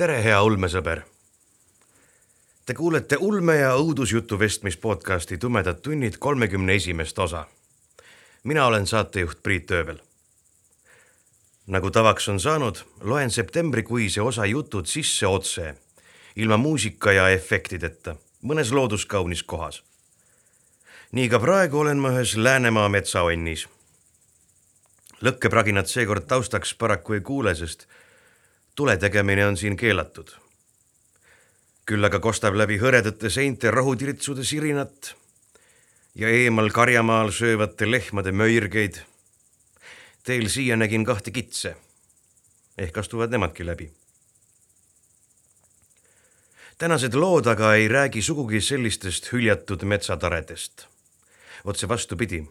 tere, hea ulmesõber. Te kuulete ulme ja õudusjutu vestmis podcasti Tumedad tunnid kolmekümne esimest osa. mina olen saatejuht Priit Öövel. nagu tavaks on saanud, loen septembrikuise osa jutud sisse otse, ilma muusika ja efektideta, mõnes looduskaunis kohas. nii ka praegu olen ma ühes Läänemaa metsaonnis. lõkkepraginat seekord taustaks paraku ei kuule, sest tule tegemine on siin keelatud. küll aga kostab läbi hõredate seinte rohutirtsude sirinat ja eemal karjamaal söövate lehmade möirgeid. Teel siia nägin kahte kitse. ehk astuvad nemadki läbi. tänased lood aga ei räägi sugugi sellistest hüljatud metsataredest. otse vastupidi.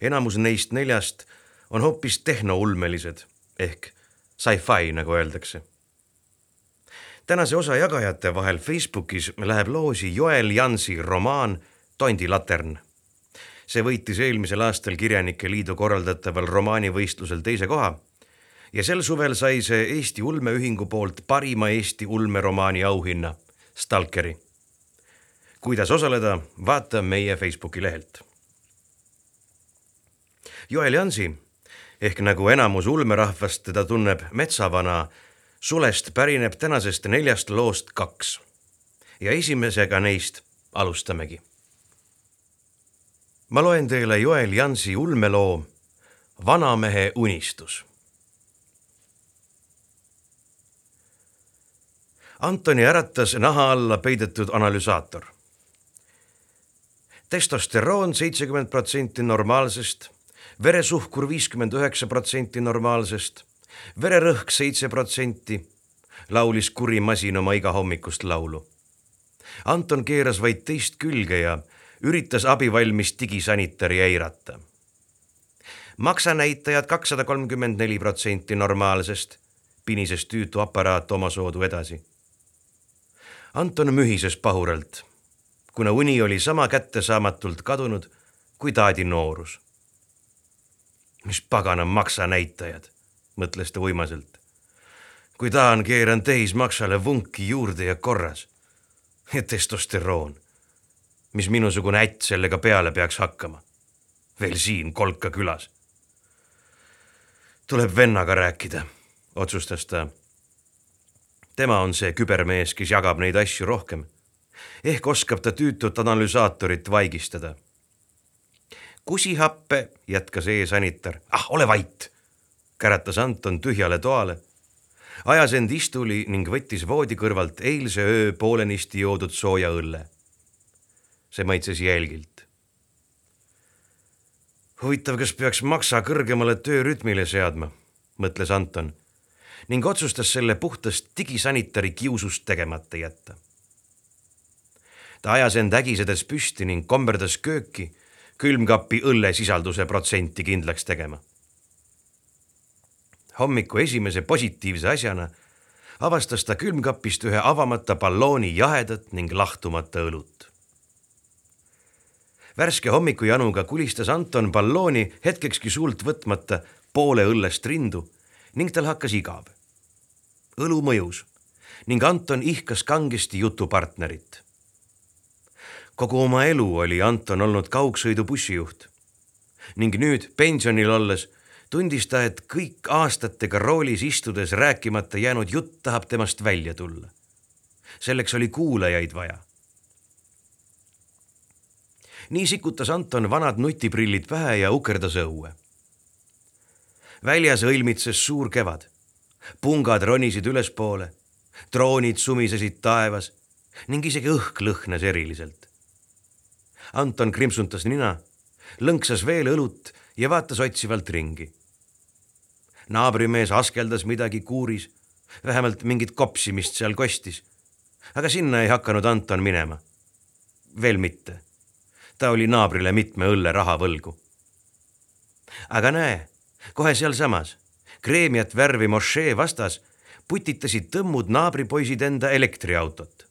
enamus neist neljast on hoopis tehnoulmelised ehk sci-fi, nagu öeldakse. tänase osa jagajate vahel Facebookis läheb loosi Joel Jansi romaan Tondi latern. see võitis eelmisel aastal Kirjanike Liidu korraldataval romaanivõistlusel teise koha ja sel suvel sai see Eesti Ulmeühingu poolt parima Eesti ulmeromaani auhinna, Stalkeri. kuidas osaleda, vaata meie Facebooki lehelt. Joel Jansi ehk nagu enamus ulmerahvast teda tunneb, metsavana sulest pärineb tänasest neljast loost kaks. ja esimesega neist alustamegi. ma loen teile Joel Jansi ulmeloo Vanamehe unistus. Antoni äratas naha alla peidetud analüsaator. testosteroon seitsekümmend protsenti normaalsest veresuhkur viiskümmend üheksa protsenti normaalsest, vererõhk seitse protsenti, laulis kuri masin oma igahommikust laulu. Anton keeras vaid teist külge ja üritas abivalmis digisanitari eirata. maksanäitajad kakssada kolmkümmend neli protsenti normaalsest, pinises tüütu aparaat omasoodu edasi. Anton mühises pahuralt, kuna uni oli sama kättesaamatult kadunud kui taadi noorus mis pagana maksanäitajad, mõtles ta uimaselt. kui tahan, keeran tehismaksale vunki juurde ja korras. ja testosteroon. mis minusugune ätt sellega peale peaks hakkama? veel siin Kolka külas. tuleb vennaga rääkida, otsustas ta. tema on see kübermees, kes jagab neid asju rohkem. ehk oskab ta tüütut analüsaatorit vaigistada kusihappe, jätkas e-sanitar. ah, ole vait, käratas Anton tühjale toale, ajas end istuli ning võttis voodi kõrvalt eilse öö poolenisti joodud sooja õlle. see maitses jälgilt. huvitav, kas peaks maksa kõrgemale töörütmile seadma, mõtles Anton ning otsustas selle puhtast digisanitari kiusust tegemata jätta. ta ajas end ägisedes püsti ning komberdas kööki külmkapi õllesisalduse protsenti kindlaks tegema. hommiku esimese positiivse asjana avastas ta külmkapist ühe avamata ballooni jahedat ning lahtumata õlut. värske hommikujanuga kulistas Anton ballooni hetkekski suult võtmata poole õllest rindu ning tal hakkas igav. õlu mõjus ning Anton ihkas kangesti jutupartnerit kogu oma elu oli Anton olnud kaugsõidu bussijuht ning nüüd pensionil olles tundis ta, et kõik aastatega roolis istudes rääkimata jäänud jutt tahab temast välja tulla. selleks oli kuulajaid vaja. nii sikutas Anton vanad nutiprillid pähe ja ukerdas õue. väljas õilmitses suur kevad. pungad ronisid ülespoole, droonid sumisesid taevas ning isegi õhk lõhnas eriliselt Anton krimpsuntas nina, lõnksas veel õlut ja vaatas otsivalt ringi. naabrimees askeldas midagi kuuris, vähemalt mingit kopsimist seal kostis. aga sinna ei hakanud Anton minema. veel mitte. ta oli naabrile mitme õlle raha võlgu. aga näe, kohe sealsamas, kreemiat värvi mošee vastas putitasid tõmmud naabripoisid enda elektriautot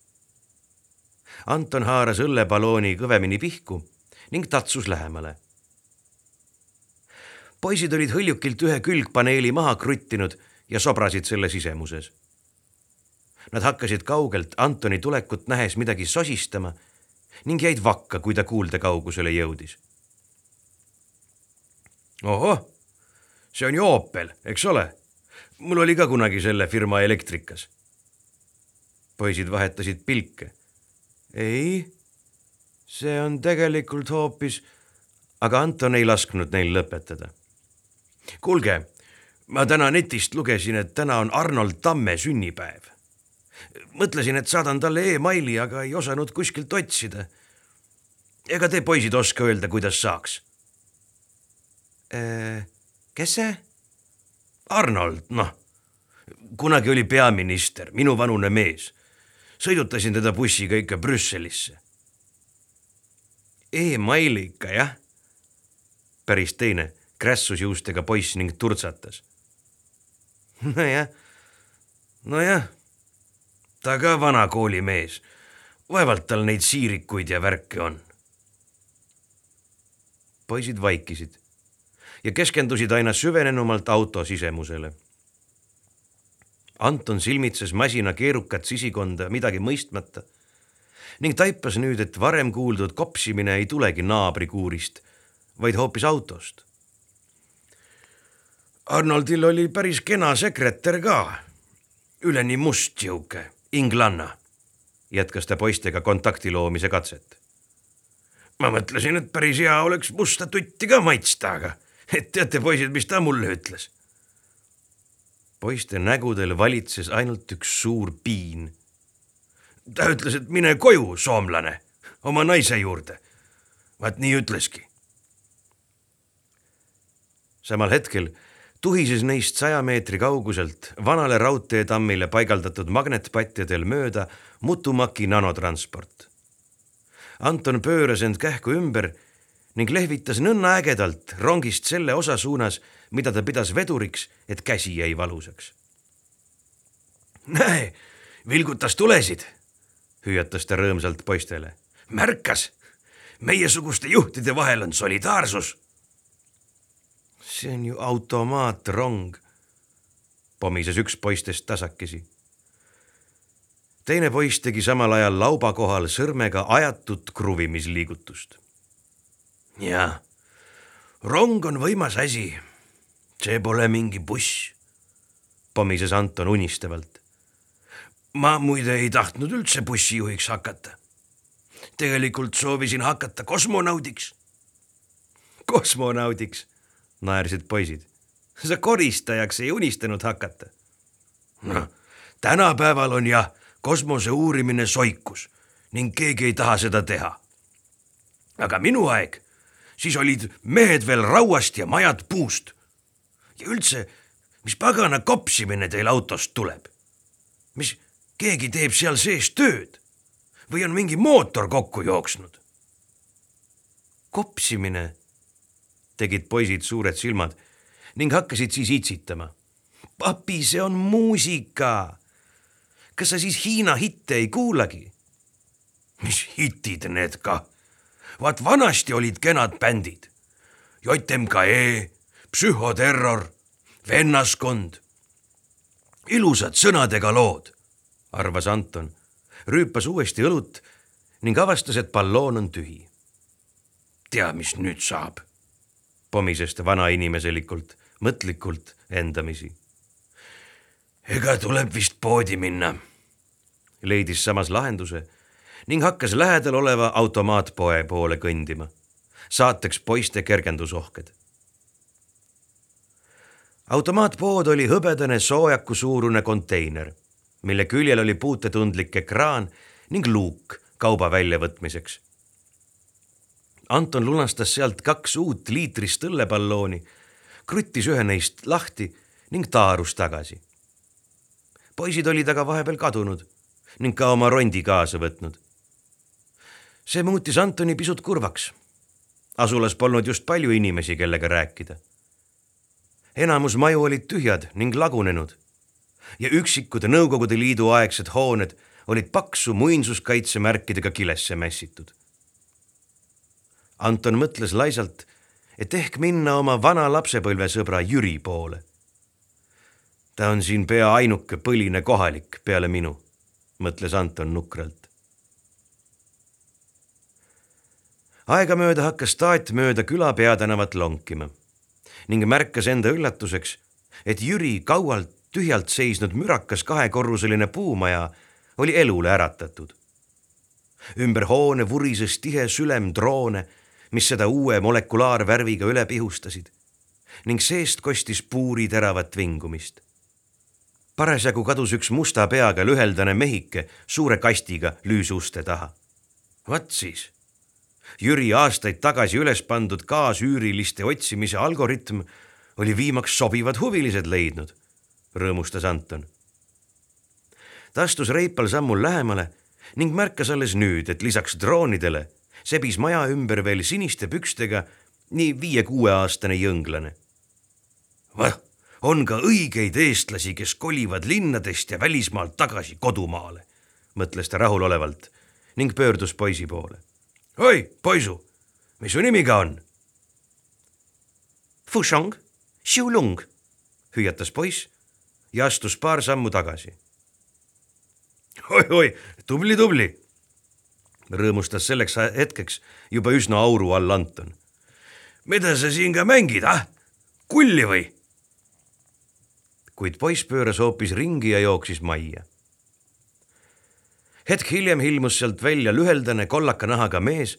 Anton haaras õllepalooni kõvemini pihku ning tatsus lähemale. poisid olid hõljukilt ühe külgpaneeli maha kruttinud ja sobrasid selle sisemuses. Nad hakkasid kaugelt Antoni tulekut nähes midagi sosistama ning jäid vakka, kui ta kuulde kaugusele jõudis. ohoh, see on ju Opel, eks ole? mul oli ka kunagi selle firma elektrikas. poisid vahetasid pilke. Ei, see on tegelikult hoopis, aga Anton ei lasknud neil lõpetada. kuulge, ma täna netist lugesin, et täna on Arnold Tamme sünnipäev mõtlesin, et saadan talle emaili, aga ei osanud kuskilt otsida. ega te poisid oska öelda, kuidas saaks? Äh, kes see? Arnold, noh, kunagi oli peaminister, minuvanune mees. Sõidutasin teda bussiga ikka Brüsselisse emaili ikka, jah? päris teine, krässus juustega poiss ning turtsatas. nojah, nojah ta ka vana koolimees. vaevalt tal neid siirikuid ja värke on. poisid vaikisid ja keskendusid aina süvenenumalt auto sisemusele. Anton silmitses masina keerukat sisikonda midagi mõistmata ning taipas nüüd, et varem kuuldud kopsimine ei tulegi naabrikuurist, vaid hoopis autost. Arnoldil oli päris kena sekretär ka, üleni must sihuke inglanna, jätkas ta poistega kontakti loomise katset. ma mõtlesin, et päris hea oleks musta tutti ka maitsta, aga et teate, poisid, mis ta mulle ütles? Poiste nägudel valitses ainult üks suur piin. ta ütles, et mine koju, soomlane, oma naise juurde. vaat nii ütleski. samal hetkel tuhises neist saja meetri kauguselt vanale raudteetammile paigaldatud magnetpatjadel mööda Mutumaki nanotransport. Anton pööras end kähku ümber ning lehvitas nõnna ägedalt rongist selle osa suunas, mida ta pidas veduriks, et käsi jäi valusaks. näe, vilgutas tulesid, hüüatas ta rõõmsalt poistele. märkas, meiesuguste juhtide vahel on solidaarsus see on ju automaatrong, pomises üks poistest tasakesi. teine poiss tegi samal ajal lauba kohal sõrmega ajatut kruvimisliigutust. jah, rong on võimas asi. See pole mingi buss, pomises Anton unistavalt. ma muide ei tahtnud üldse bussijuhiks hakata. tegelikult soovisin hakata kosmonaudiks. kosmonaudiks naersid poisid. sa koristajaks ei unistanud hakata. noh, tänapäeval on jah kosmose uurimine soikus ning keegi ei taha seda teha. aga minu aeg, siis olid mehed veel rauast ja majad puust. Ja üldse, mis pagana kopsimine teil autost tuleb? mis, keegi teeb seal sees tööd või on mingi mootor kokku jooksnud? kopsimine tegid poisid suured silmad ning hakkasid siis itsitama. papi, see on muusika. kas sa siis Hiina hitte ei kuulagi? mis hitid need kah? vaat vanasti olid kenad bändid. JMKE, Psühhoterror, Vennaskond. ilusad sõnadega lood, arvas Anton, rüüpas uuesti õlut ning avastas, et balloon on tühi. tea, mis nüüd saab pomises ta vanainimeselikult, mõtlikult endamisi. ega tuleb vist poodi minna, leidis samas lahenduse ning hakkas lähedal oleva automaatpoe poole kõndima, saateks poiste kergendusohked. Automaatpood oli hõbedane soojaku suurune konteiner, mille küljel oli puutetundlik ekraan ning luuk kauba väljavõtmiseks Anton lunastas sealt kaks uut liitrist õlleballooni, kruttis ühe neist lahti ning taarus tagasi. poisid olid aga vahepeal kadunud ning ka oma rondi kaasa võtnud. see muutis Antoni pisut kurvaks. asulas polnud just palju inimesi, kellega rääkida. Enamus maju olid tühjad ning lagunenud ja üksikud Nõukogude Liidu aegsed hooned olid paksu muinsuskaitsemärkidega kilesse mässitud Anton mõtles laisalt, et ehk minna oma vana lapsepõlvesõbra Jüri poole. ta on siin pea ainuke põline kohalik peale minu, mõtles Anton nukralt. aegamööda hakkas taat mööda küla peatänavat lonkima ning märkas enda üllatuseks, et Jüri kaualt tühjalt seisnud mürakas kahekorruseline puumaja oli elule äratatud. ümber hoone vurises tihe sülem droone, mis seda uue molekulaarvärviga üle pihustasid ning seest kostis puuri teravat vingumist. parasjagu kadus üks musta peaga lüheldane mehike suure kastiga lüüsuste taha. vaat siis Jüri aastaid tagasi üles pandud kaasüüriliste otsimise algoritm oli viimaks sobivad huvilised leidnud, rõõmustas Anton. ta astus reipal sammul lähemale ning märkas alles nüüd, et lisaks droonidele sebis maja ümber veel siniste pükstega nii viie-kuueaastane jõnglane. vah, on ka õigeid eestlasi, kes kolivad linnadest ja välismaalt tagasi kodumaale, mõtles ta rahulolevalt ning pöördus poisi poole oi, poisu, mis su nimi ka on? Fushong, Xiulung, hüüatas poiss ja astus paar sammu tagasi oi,. oi-oi, tubli-tubli, rõõmustas selleks hetkeks juba üsna auru all Anton. mida sa siin ka mängid, ah, kulli või? kuid poiss pööras hoopis ringi ja jooksis majja hetk hiljem ilmus sealt välja lüheldane kollaka nahaga mees,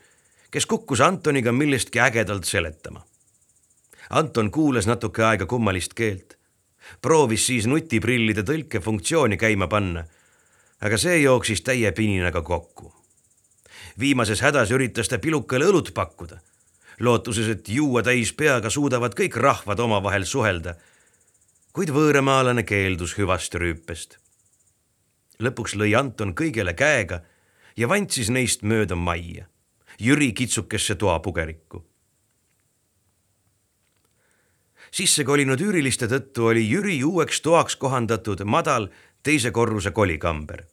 kes kukkus Antoniga millestki ägedalt seletama. Anton kuulas natuke aega kummalist keelt, proovis siis nutiprillide tõlkefunktsiooni käima panna, aga see jooksis täie pininaga kokku. viimases hädas üritas ta pilukale õlut pakkuda, lootuses, et juua täis peaga suudavad kõik rahvad omavahel suhelda, kuid võõramaalane keeldus hüvast rüüpest lõpuks lõi Anton kõigele käega ja vantsis neist mööda majja, Jüri kitsukesse toapugerikku. sisse kolinud üüriliste tõttu oli Jüri uueks toaks kohandatud madal teise korruse kolikamber.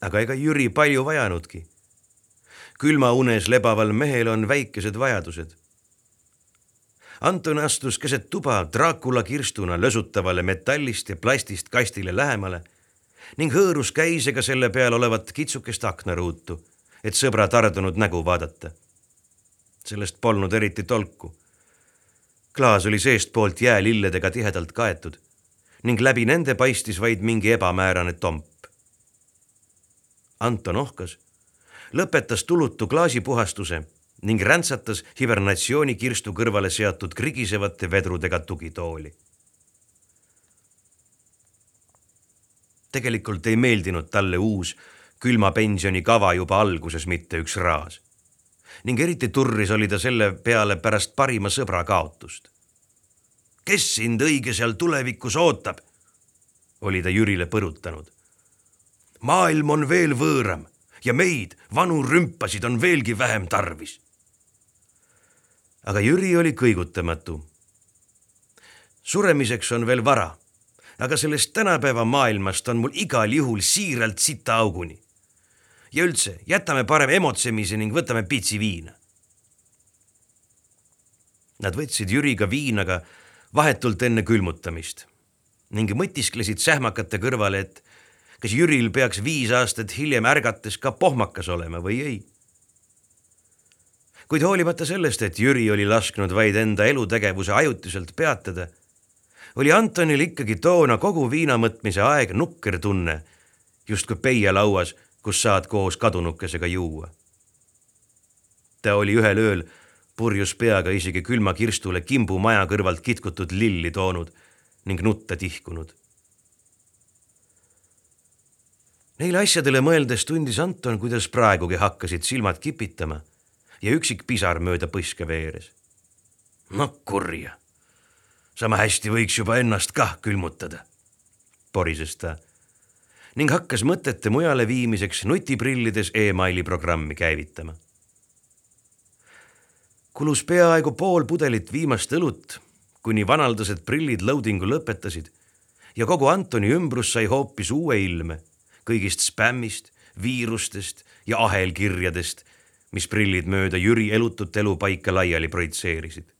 aga ega Jüri palju vajanudki. külmaunes lebaval mehel on väikesed vajadused Anton astus keset tuba Dracula kirstuna lösutavale metallist ja plastist kastile lähemale ning hõõrus käisega selle peal olevat kitsukest aknaruutu, et sõbra tardunud nägu vaadata. sellest polnud eriti tolku. klaas oli seestpoolt jäälilledega tihedalt kaetud ning läbi nende paistis vaid mingi ebamäärane tomp. Anton ohkas, lõpetas tulutu klaasipuhastuse ning räntsatas hibernatsioonikirstu kõrvale seatud krigisevate vedrudega tugitooli tegelikult ei meeldinud talle uus külma pensioni kava juba alguses mitte üks raas. ning eriti turris oli ta selle peale pärast parima sõbra kaotust. kes sind õige seal tulevikus ootab? oli ta Jürile põrutanud. maailm on veel võõram ja meid, vanu rümpasid, on veelgi vähem tarvis. aga Jüri oli kõigutamatu. suremiseks on veel vara aga sellest tänapäeva maailmast on mul igal juhul siiralt sitaauguni. ja üldse, jätame parem emotsemise ning võtame pitsi viina. Nad võtsid Jüriga viina ka vahetult enne külmutamist ning mõtisklesid sähmakate kõrvale, et kas Jüril peaks viis aastat hiljem ärgates ka pohmakas olema või ei. kuid hoolimata sellest, et Jüri oli lasknud vaid enda elutegevuse ajutiselt peatada oli Antonil ikkagi toona kogu viinamõtmise aeg nukker tunne, justkui peielauas, kus saad koos kadunukesega juua. ta oli ühel ööl purjus peaga isegi külma kirstule kimbu maja kõrvalt kitkutud lilli toonud ning nutta tihkunud. Neile asjadele mõeldes tundis Anton, kuidas praegugi hakkasid silmad kipitama ja üksik pisar mööda põske veeres. no kurja sama hästi võiks juba ennast kah külmutada, porises ta ning hakkas mõtete mujale viimiseks nutiprillides emaili programmi käivitama. kulus peaaegu pool pudelit viimast õlut, kuni vanaldased prillid loading'u lõpetasid ja kogu Antoni ümbrus sai hoopis uue ilme kõigist spämmist, viirustest ja ahelkirjadest, mis prillid mööda Jüri elutut elupaika laiali projitseerisid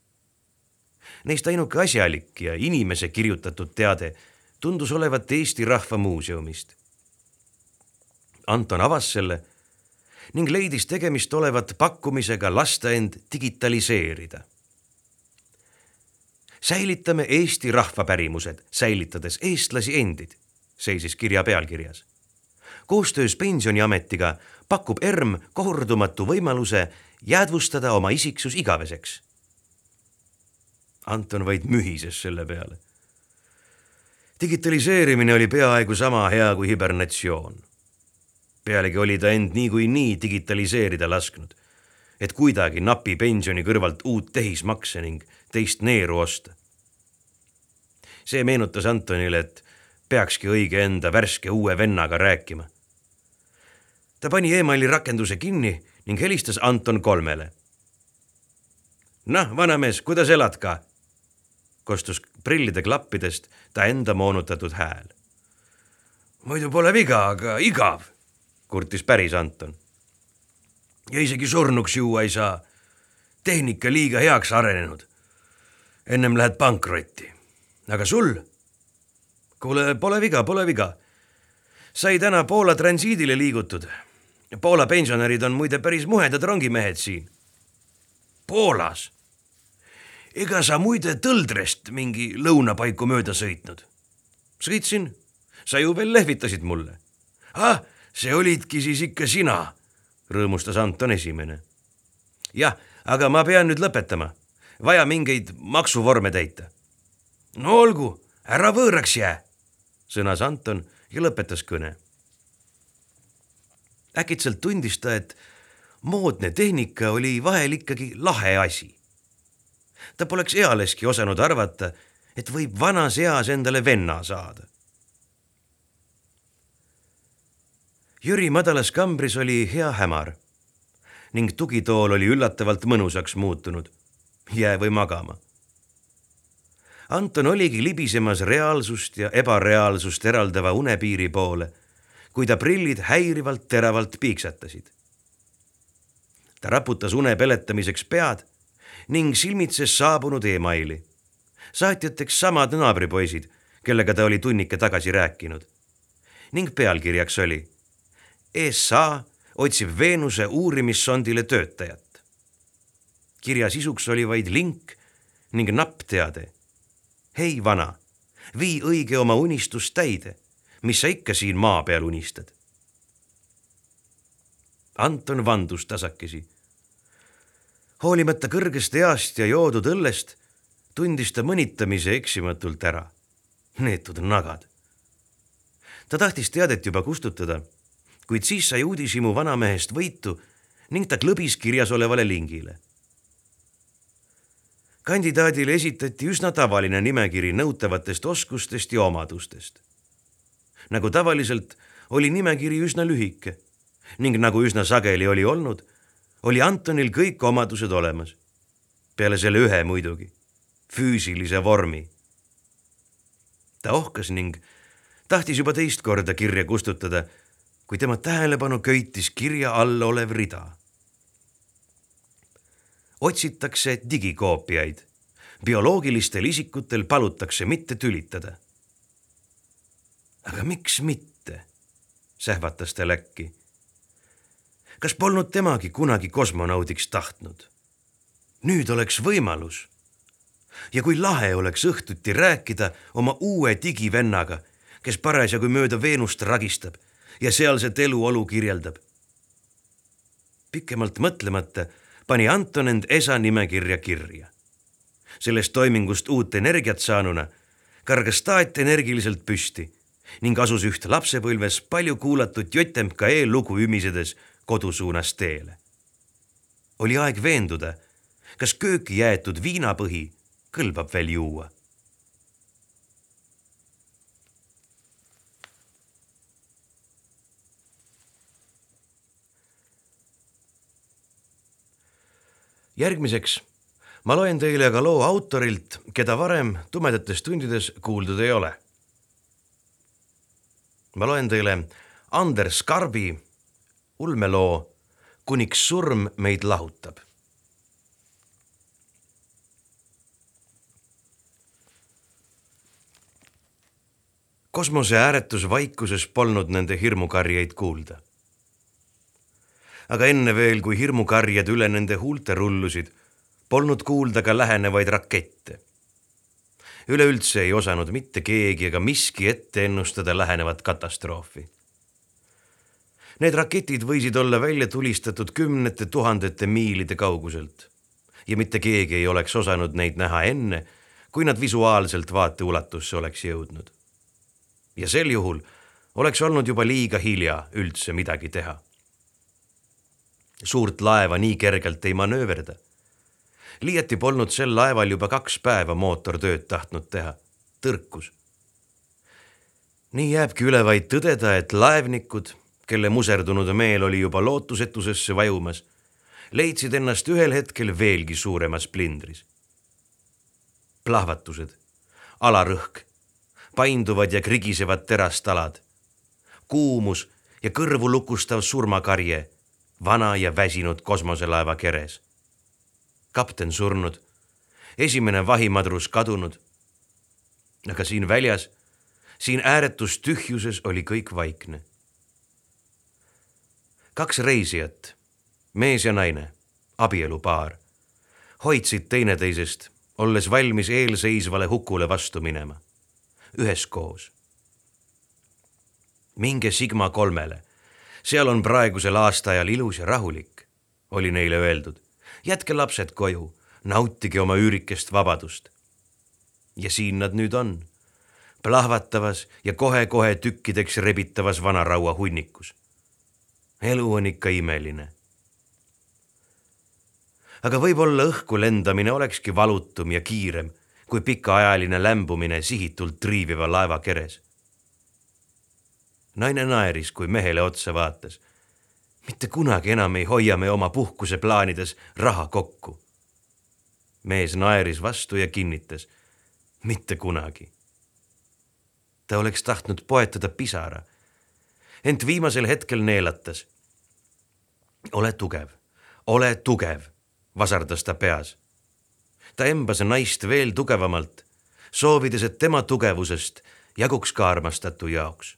Neist ainuke asjalik ja inimese kirjutatud teade tundus olevat Eesti Rahva Muuseumist. Anton avas selle ning leidis tegemist olevat pakkumisega lasta end digitaliseerida. säilitame Eesti rahvapärimused, säilitades eestlasi endid, seisis kirja pealkirjas. koostöös Pensioniametiga pakub ERM kordumatu võimaluse jäädvustada oma isiksus igaveseks. Anton vaid mühises selle peale. digitaliseerimine oli peaaegu sama hea kui hibernatsioon pealegi oli ta end niikuinii digitaliseerida lasknud, et kuidagi napi pensioni kõrvalt uut tehismakse ning teist neeru osta. see meenutas Antonile, et peakski õige enda värske uue vennaga rääkima. ta pani emaili rakenduse kinni ning helistas Anton kolmele. noh, vanamees, kuidas elad ka? Kostus prillide klappidest ta enda moonutatud hääl. muidu pole viga, aga igav kurtis päris Anton. ja isegi surnuks juua ei saa. tehnika liiga heaks arenenud. ennem lähed pankrotti. aga sul? kuule, pole viga, pole viga. sai täna Poola transiidile liigutud. Poola pensionärid on muide päris muhedad rongimehed siin. Poolas? Ega sa muide Tõldrest mingi lõunapaiku mööda sõitnud? sõitsin, sa ju veel lehvitasid mulle. ah see olidki siis ikka sina, rõõmustas Anton Esimene. jah, aga ma pean nüüd lõpetama, vaja mingeid maksuvorme täita. no olgu, ära võõraks jää, sõnas Anton ja lõpetas kõne. äkitselt tundis ta, et moodne tehnika oli vahel ikkagi lahe asi. Ta poleks ealeski osanud arvata, et võib vanas eas endale venna saada Jüri madalas kambris oli hea hämar ning tugitool oli üllatavalt mõnusaks muutunud. jää või magama. Anton oligi libisemas reaalsust ja ebareaalsust eraldava unepiiri poole, kui ta prillid häirivalt teravalt piiksatasid. ta raputas une peletamiseks pead ning silmitses saabunud emaili. saatjateks samad naabripoisid, kellega ta oli tunnike tagasi rääkinud. ning pealkirjaks oli ESA otsib Veenuse uurimissondile töötajat. kirja sisuks oli vaid link ning napp teade. hei, vana, vii õige oma unistus täide, mis sa ikka siin maa peal unistad. Anton vandus tasakesi. Hoolimata kõrgest east ja joodud õllest, tundis ta mõnitamise eksimatult ära. neetud nagad. ta tahtis teadet juba kustutada kuid siis sai uudishimu vanamehest võitu ning ta klõbis kirjas olevale lingile. kandidaadile esitati üsna tavaline nimekiri nõutavatest oskustest ja omadustest. nagu tavaliselt oli nimekiri üsna lühike ning nagu üsna sageli oli olnud, oli Antonil kõik omadused olemas. peale selle ühe muidugi, füüsilise vormi. ta ohkas ning tahtis juba teist korda kirja kustutada kui tema tähelepanu köitis kirja all olev rida. otsitakse digikoopiaid. bioloogilistel isikutel palutakse mitte tülitada. aga miks mitte? sähvatas ta läkki. Kas polnud temagi kunagi kosmonaudiks tahtnud? nüüd oleks võimalus. ja kui lahe oleks õhtuti rääkida oma uue digivennaga, kes parasjagu mööda Veenust ragistab ja sealset eluolu kirjeldab. pikemalt mõtlemata pani Anton end ESA nimekirja kirja. sellest toimingust uut energiat saanuna kargas taat energiliselt püsti ning asus üht lapsepõlves palju kuulatud JMKE lugu ümisedes kodu suunas teele. oli aeg veenduda, kas kööki jäetud viinapõhi kõlbab veel juua järgmiseks ma loen teile ka loo autorilt, keda varem tumedates tundides kuuldud ei ole. ma loen teile Anders Karbi ulmeloo Kuniks surm meid lahutab. kosmose ääretus vaikuses polnud nende hirmukarjeid kuulda aga enne veel, kui hirmukarjed üle nende huulte rullusid, polnud kuulda ka lähenevaid rakette. üleüldse ei osanud mitte keegi ega miski ette ennustada lähenevat katastroofi. Need raketid võisid olla välja tulistatud kümnete tuhandete miilide kauguselt ja mitte keegi ei oleks osanud neid näha enne, kui nad visuaalselt vaateulatusse oleks jõudnud. ja sel juhul oleks olnud juba liiga hilja üldse midagi teha. suurt laeva nii kergelt ei manööverda. liiati polnud sel laeval juba kaks päeva mootortööd tahtnud teha, tõrkus. nii jääbki üle vaid tõdeda, et laevnikud, kelle muserdunud meel oli juba lootusetusesse vajumas leidsid ennast ühel hetkel veelgi suuremas plindris. plahvatused, alarõhk, painduvad ja krigisevad terastalad, kuumus ja kõrvu lukustav surmakarje vana ja väsinud kosmoselaeva keres. kapten surnud, esimene vahimadrus kadunud. aga siin väljas, siin ääretus tühjuses oli kõik vaikne. Kaks reisijat mees ja naine, abielupaar, hoidsid teineteisest, olles valmis eelseisvale hukule vastu minema, üheskoos. minge Sigma kolmele, seal on praegusel aastaajal ilus ja rahulik, oli neile öeldud. jätke lapsed koju, nautige oma üürikest vabadust. ja siin nad nüüd on, plahvatavas ja kohe-kohe tükkideks rebitavas vanaraua hunnikus. Elu on ikka imeline aga võib-olla õhku lendamine olekski valutum ja kiirem kui pikaajaline lämbumine sihitult triiviva laeva keres. naine naeris, kui mehele otsa vaatas. mitte kunagi enam ei hoia me oma puhkuseplaanides raha kokku. mees naeris vastu ja kinnitas. mitte kunagi. ta oleks tahtnud poetada pisara, ent viimasel hetkel neelatas. ole tugev, ole tugev vasardas ta peas. ta embas naist veel tugevamalt, soovides, et tema tugevusest jaguks ka armastatu jaoks.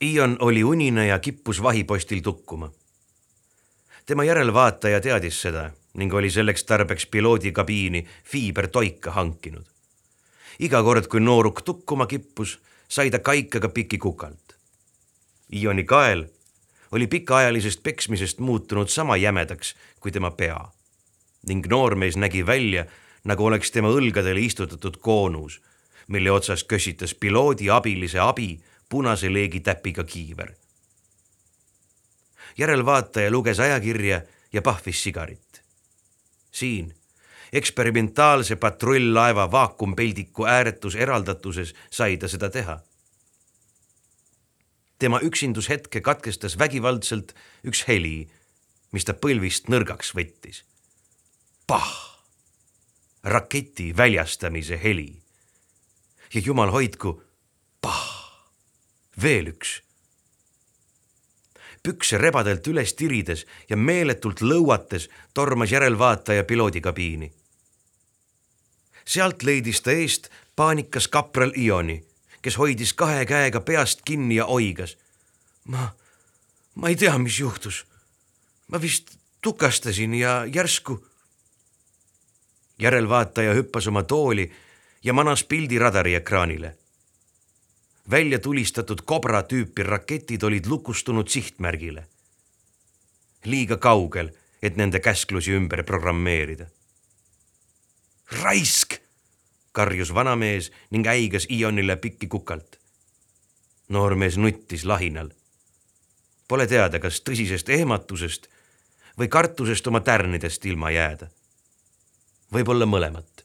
Ion oli unine ja kippus vahipostil tukkuma. tema järelvaataja teadis seda ning oli selleks tarbeks piloodi kabiini fiibertoika hankinud. Iga kord, kui nooruk tukkuma kippus, sai ta kaikaga piki kukalt. Ioni kael oli pikaajalisest peksmisest muutunud sama jämedaks kui tema pea ning noormees nägi välja, nagu oleks tema õlgadele istutatud koonus, mille otsas kössitas piloodi abilise abi punase leegitäpiga kiiver. järelvaataja luges ajakirja ja pahvis sigarit. siin eksperimentaalse patrull-laeva vaakumpeldiku ääretus eraldatuses sai ta seda teha tema üksindushetke katkestas vägivaldselt üks heli, mis ta põlvist nõrgaks võttis. pah! raketi väljastamise heli. ja jumal hoidku, pah! veel üks. pükse rebadelt üles tirides ja meeletult lõuates tormas järelvaataja piloodikabiini. Sealt leidis ta eest paanikas kapral Ioni kes hoidis kahe käega peast kinni ja oigas. ma, ma ei tea, mis juhtus. ma vist tukastasin ja järsku. järelvaataja hüppas oma tooli ja manas pildi radariekraanile. välja tulistatud kobra tüüpi raketid olid lukustunud sihtmärgile. liiga kaugel, et nende käsklusi ümber programmeerida. Raisk karjus vanamees ning äigas Ionile pikki kukalt. noormees nuttis lahinal. Pole teada, kas tõsisest ehmatusest või kartusest oma tärnidest ilma jääda. võib-olla mõlemat.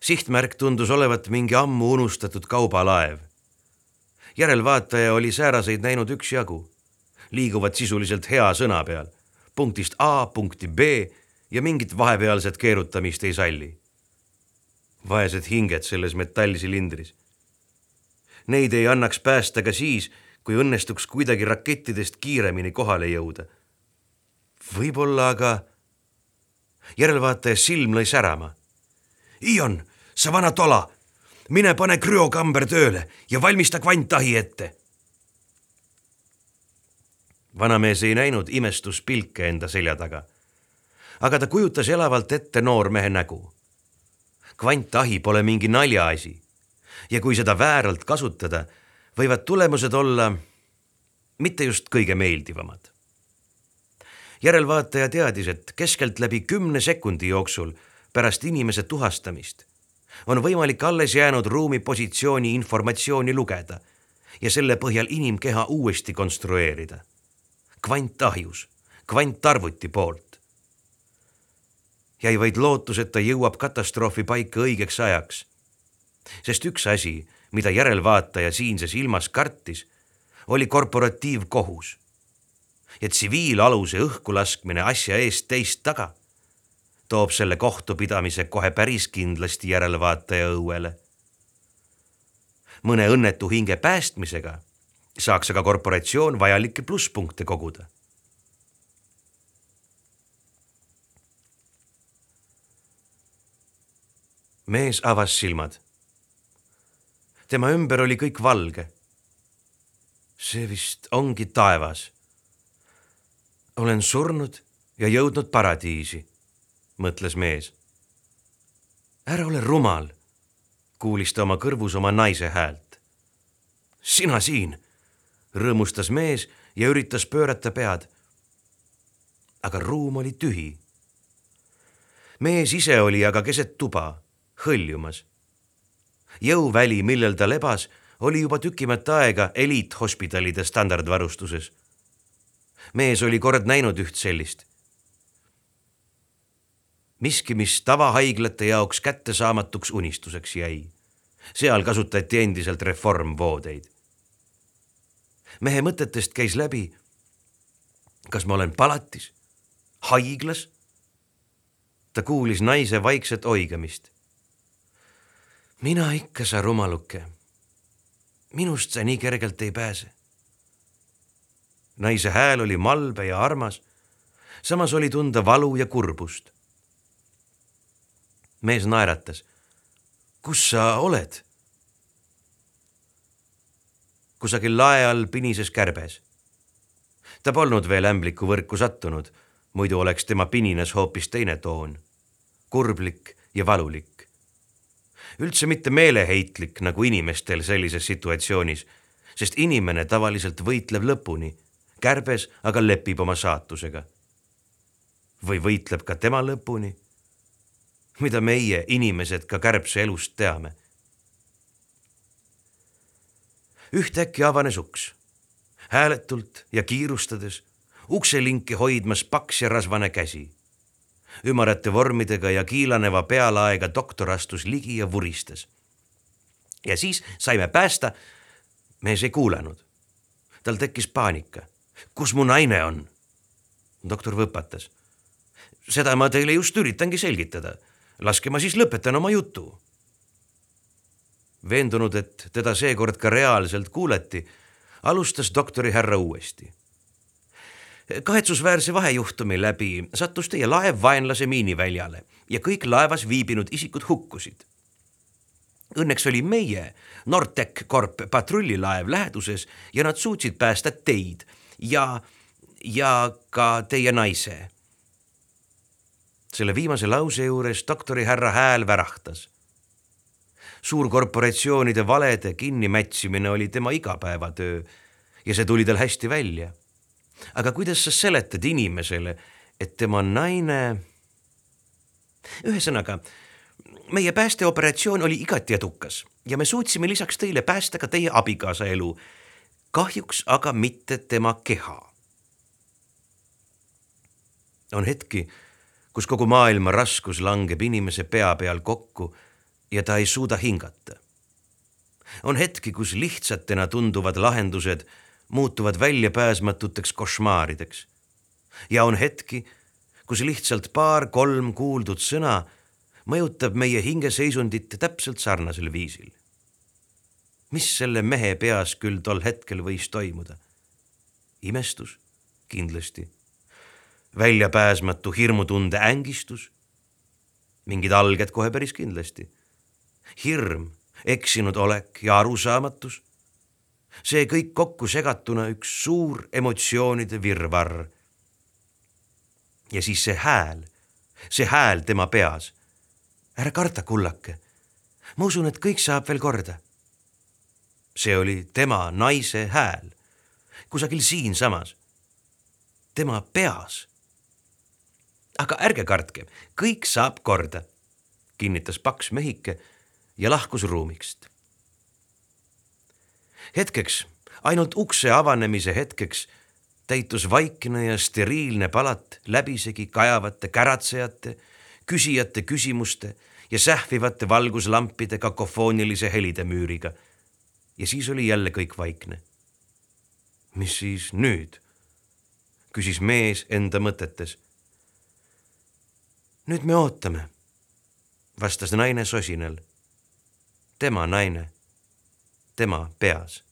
sihtmärk tundus olevat mingi ammu unustatud kaubalaev. järelvaataja oli sääraseid näinud üksjagu, liiguvad sisuliselt hea sõna peal, punktist A punkti B ja mingit vahepealset keerutamist ei salli. vaesed hinged selles metallsilindris. Neid ei annaks päästa ka siis, kui õnnestuks kuidagi rakettidest kiiremini kohale jõuda. võib-olla aga järelvaataja silm lõi särama. Ion, sa vana tola, mine pane krüokamber tööle ja valmista kvanttahi ette. Vanamees ei näinud imestuspilke enda selja taga. aga ta kujutas elavalt ette noormehe nägu. kvanttahi pole mingi naljaasi ja kui seda vääralt kasutada, võivad tulemused olla mitte just kõige meeldivamad. järelvaataja teadis, et keskeltläbi kümne sekundi jooksul pärast inimese tuhastamist on võimalik alles jäänud ruumi positsiooni informatsiooni lugeda ja selle põhjal inimkeha uuesti konstrueerida. Kvantahjus, kvantarvuti poolt. jäi vaid lootus, et ta jõuab katastroofi paika õigeks ajaks. sest üks asi, mida järelvaataja siinses ilmas kartis, oli korporatiivkohus ja tsiviilaluse õhku laskmine asja eest teist taga toob selle kohtupidamise kohe päris kindlasti järelevaataja õuele. mõne õnnetu hinge päästmisega saaks aga korporatsioon vajalikke plusspunkte koguda. mees avas silmad. tema ümber oli kõik valge. see vist ongi taevas. olen surnud ja jõudnud paradiisi mõtles mees. ära ole rumal, kuulis ta oma kõrvus oma naise häält. sina siin, rõõmustas mees ja üritas pöörata pead. aga ruum oli tühi. mees ise oli aga keset tuba, hõljumas. jõuväli, millel ta lebas, oli juba tükimat aega eliithospitalide standardvarustuses. mees oli kord näinud üht sellist miski, mis tavahaiglate jaoks kättesaamatuks unistuseks jäi. seal kasutati endiselt reformvoodeid. Mehe mõtetest käis läbi. kas ma olen palatis, haiglas? ta kuulis naise vaikset oigamist. mina ikka, sa rumaluke. minust sa nii kergelt ei pääse. naise hääl oli malbe ja armas. samas oli tunda valu ja kurbust mees naeratas. kus sa oled? Kusagil lae all pinises kärbes. ta polnud veel ämbliku võrku sattunud, muidu oleks tema pinines hoopis teine toon, kurblik ja valulik. üldse mitte meeleheitlik nagu inimestel sellises situatsioonis, sest inimene tavaliselt võitleb lõpuni, kärbes aga lepib oma saatusega. või võitleb ka tema lõpuni mida meie, inimesed, ka kärbse elust teame. Ühtäkki avanes uks, hääletult ja kiirustades, ukselinki hoidmas paks ja rasvane käsi. ümarate vormidega ja kiilaneva pealaega doktor astus ligi ja vuristas. ja siis saime päästa. mees ei kuulanud. tal tekkis paanika. kus mu naine on? doktor võpatas. seda ma teile just üritangi selgitada laske ma siis lõpetan oma jutu. Veendunud, et teda seekord ka reaalselt kuulati, alustas doktori härra uuesti. kahetsusväärse vahejuhtumi läbi sattus teie laev vaenlase miiniväljale ja kõik laevas viibinud isikud hukkusid. Õnneks oli meie Nortec Corp patrullilaev läheduses ja nad suutsid päästa teid ja, ja ka teie naise selle viimase lause juures doktori härra hääl värahtas. Suurkorporatsioonide valede kinnimätsimine oli tema igapäevatöö ja see tuli tal hästi välja. aga kuidas sa seletad inimesele, et tema naine? ühesõnaga, meie päästeoperatsioon oli igati edukas ja me suutsime lisaks teile päästa ka teie abikaasa elu. kahjuks aga mitte tema keha. on hetki kus kogu maailma raskus langeb inimese pea peal kokku ja ta ei suuda hingata. on hetki, kus lihtsatena tunduvad lahendused muutuvad väljapääsmatuteks košmaarideks. ja on hetki, kus lihtsalt paar-kolm kuuldud sõna mõjutab meie hingeseisundit täpselt sarnasel viisil. mis selle mehe peas küll tol hetkel võis toimuda? imestus kindlasti väljapääsmatu hirmutunde ängistus. mingid alged kohe päris kindlasti. Hirm, eksinud olek ja arusaamatus. see kõik kokku segatuna üks suur emotsioonide virvarr. ja siis see hääl, see hääl tema peas. ära karda, kullake. ma usun, et kõik saab veel korda. see oli tema naise hääl, kusagil siinsamas, tema peas aga ärge kartke, kõik saab korda, kinnitas paks mehike ja lahkus ruumist. hetkeks, ainult ukse avanemise hetkeks täitus vaikne ja steriilne palat läbisegi kajavate käratsejate, küsijate küsimuste ja sähvivate valguslampide kakofoonilise helidemüüriga. ja siis oli jälle kõik vaikne. mis siis nüüd? küsis mees enda mõtetes nüüd me ootame, vastas naine sosinal. Tema naine, tema peas.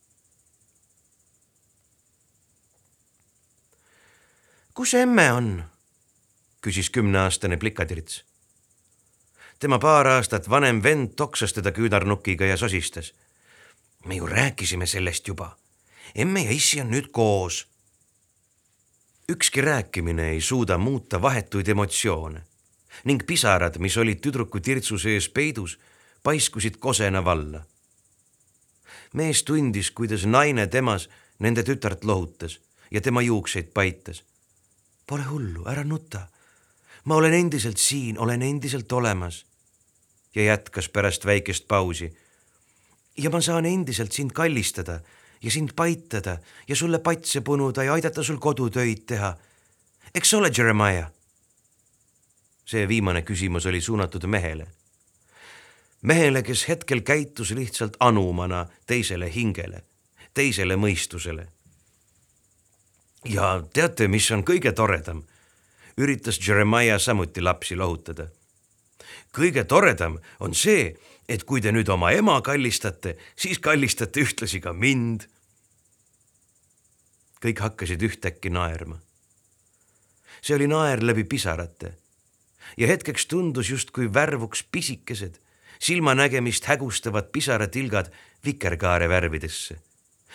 kus emme on? küsis kümneaastane plikatirts. tema paar aastat vanem vend toksas teda küünarnukiga ja sosistas. me ju rääkisime sellest juba. emme ja issi on nüüd koos. ükski rääkimine ei suuda muuta vahetuid emotsioone ning pisarad, mis olid tüdruku tirtsu sees peidus, paiskusid kosena valla. mees tundis, kuidas naine temas nende tütart lohutas ja tema juukseid paitas. Pole hullu, ära nuta. ma olen endiselt siin, olen endiselt olemas. ja jätkas pärast väikest pausi. ja ma saan endiselt sind kallistada ja sind paitada ja sulle patse punuda ja aidata sul kodutöid teha. eks ole, Jeremiah? see viimane küsimus oli suunatud mehele. Mehele, kes hetkel käitus lihtsalt anumana teisele hingele, teisele mõistusele. ja teate, mis on kõige toredam? üritas Jeremiah samuti lapsi lohutada. kõige toredam on see, et kui te nüüd oma ema kallistate, siis kallistate ühtlasi ka mind. kõik hakkasid ühtäkki naerma. see oli naer läbi pisarate ja hetkeks tundus justkui värvuks pisikesed, silmanägemist hägustavad pisaratilgad vikerkaare värvidesse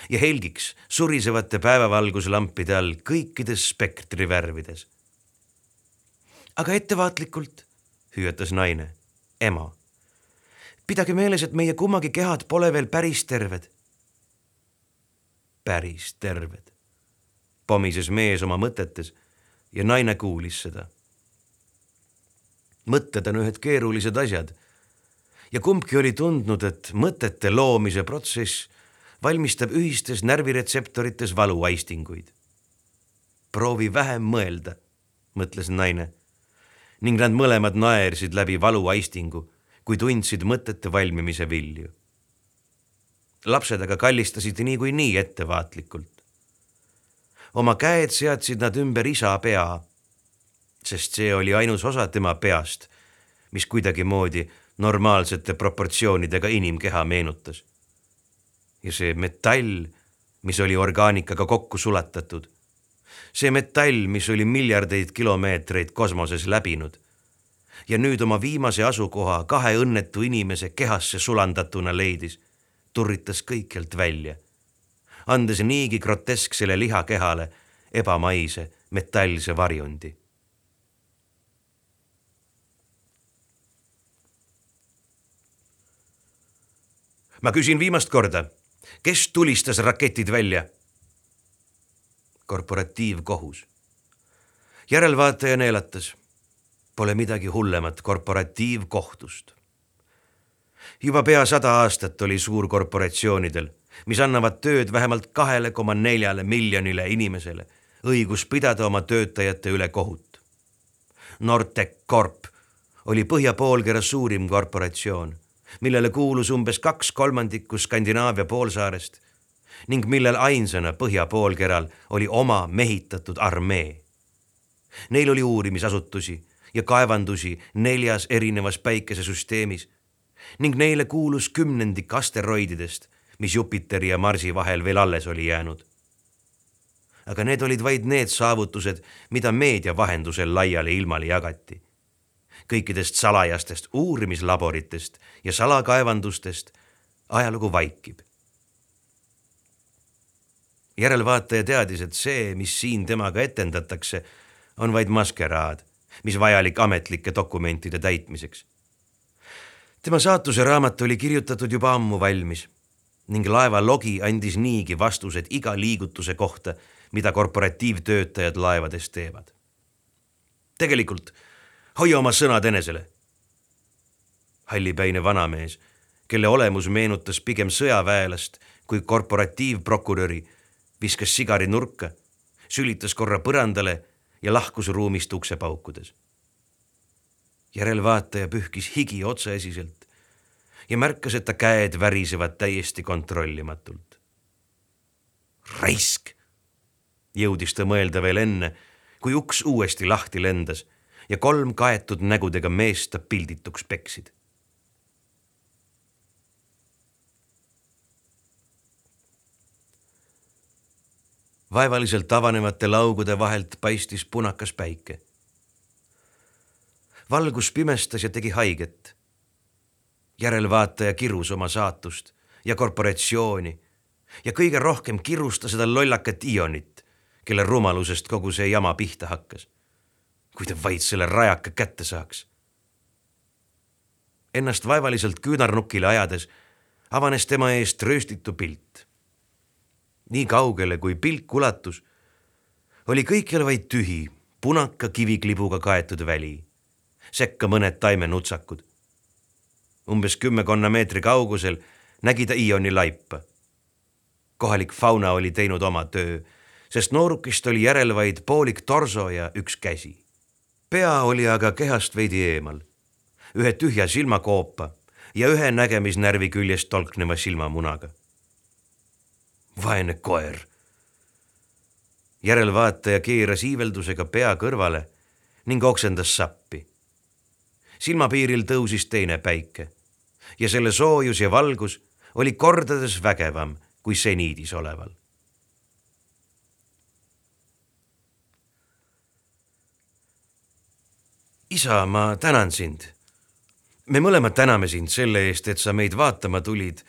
ja helgiks surisevate päevavalguslampide all kõikides spektri värvides. aga ettevaatlikult, hüüatas naine, ema. pidage meeles, et meie kummagi kehad pole veel päris terved. päris terved, pomises mees oma mõtetes ja naine kuulis seda mõtted on ühed keerulised asjad. Ja kumbki oli tundnud, et mõtete loomise protsess valmistab ühistes närviretseptorites valuaistinguid. proovi vähem mõelda, mõtles naine ning nad mõlemad naersid läbi valuaistingu, kui tundsid mõtete valmimise vilju. lapsed aga kallistasid niikuinii ettevaatlikult. oma käed seadsid nad ümber isa pea sest see oli ainus osa tema peast, mis kuidagimoodi normaalsete proportsioonidega inimkeha meenutas. ja see metall, mis oli orgaanikaga kokku sulatatud, see metall, mis oli miljardeid kilomeetreid kosmoses läbinud ja nüüd oma viimase asukoha kahe õnnetu inimese kehasse sulandatuna leidis, turritas kõikjalt välja, andes niigi grotesksele lihakehale ebamaise metallse varjundi ma küsin viimast korda, kes tulistas raketid välja? korporatiivkohus. järelvaataja neelatas. Pole midagi hullemat korporatiivkohtust. juba pea sada aastat oli suurkorporatsioonidel, mis annavad tööd vähemalt kahele koma neljale miljonile inimesele, õigus pidada oma töötajate üle kohut. Nortec Corp oli põhja poolkera suurim korporatsioon millele kuulus umbes kaks kolmandikku Skandinaavia poolsaarest ning millel ainsana põhja poolkeral oli oma mehitatud armee. Neil oli uurimisasutusi ja kaevandusi neljas erinevas päikesesüsteemis ning neile kuulus kümnendik asteroididest, mis Jupiteri ja Marsi vahel veel alles oli jäänud. aga need olid vaid need saavutused, mida meedia vahendusel laiali ilmale jagati kõikidest salajastest uurimislaboritest ja salakaevandustest ajalugu vaikib. järelvaataja teadis, et see, mis siin temaga etendatakse, on vaid maskeraad, mis vajalik ametlike dokumentide täitmiseks. tema saatuse raamat oli kirjutatud juba ammu valmis ning laeva logi andis niigi vastused iga liigutuse kohta, mida korporatiivtöötajad laevades teevad. tegelikult hoia oma sõnad enesele. hallipäine vanamees, kelle olemus meenutas pigem sõjaväelast kui korporatiivprokuröri, viskas sigari nurka, sülitas korra põrandale ja lahkus ruumist ukse paukudes. järelvaataja pühkis higi otseesiselt ja märkas, et ta käed värisevad täiesti kontrollimatult. raisk, jõudis ta mõelda veel enne, kui uks uuesti lahti lendas ja kolm kaetud nägudega meest ta pildituks peksid. vaevaliselt avanevate laugude vahelt paistis punakas päike. valgus pimestas ja tegi haiget järelvaataja kirus oma saatust ja korporatsiooni ja kõige rohkem kirus ta seda lollakat Ionit, kelle rumalusest kogu see jama pihta hakkas. Kui ta vaid selle rajaka kätte saaks. Ennast vaevaliselt küünarnukile ajades avanes tema eest rööstitu pilt. nii kaugele, kui pilk ulatus, oli kõikjal vaid tühi, punaka kiviklibuga kaetud väli, sekka mõned taimenutsakud umbes kümmekonna meetri kaugusel nägi ta Ioni laipa. kohalik fauna oli teinud oma töö, sest noorukist oli järel vaid poolik torso ja üks käsi. Pea oli aga kehast veidi eemal, ühe tühja silmakoopa ja ühe nägemisnärvi küljest tolkneva silmamunaga. vaene koer. järelvaataja keeras iiveldusega pea kõrvale ning oksendas sappi silmapiiril tõusis teine päike ja selle soojus ja valgus oli kordades vägevam kui seniidis oleval. Isa, ma tänan sind. me mõlemad täname sind selle eest, et sa meid vaatama tulid,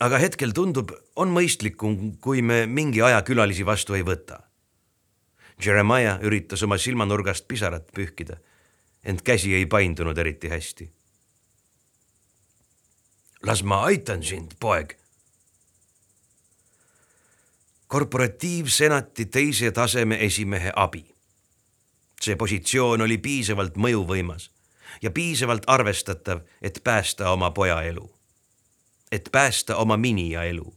aga hetkel tundub, on mõistlikum, kui me mingi aja külalisi vastu ei võta. Jeremiah üritas oma silmanurgast pisarat pühkida ent käsi ei paindunud eriti hästi. las ma aitan sind, poeg. korporatiivsenati teise taseme esimehe abi. See positsioon oli piisavalt mõjuvõimas ja piisavalt arvestatav, et päästa oma poja elu. et päästa oma minija elu.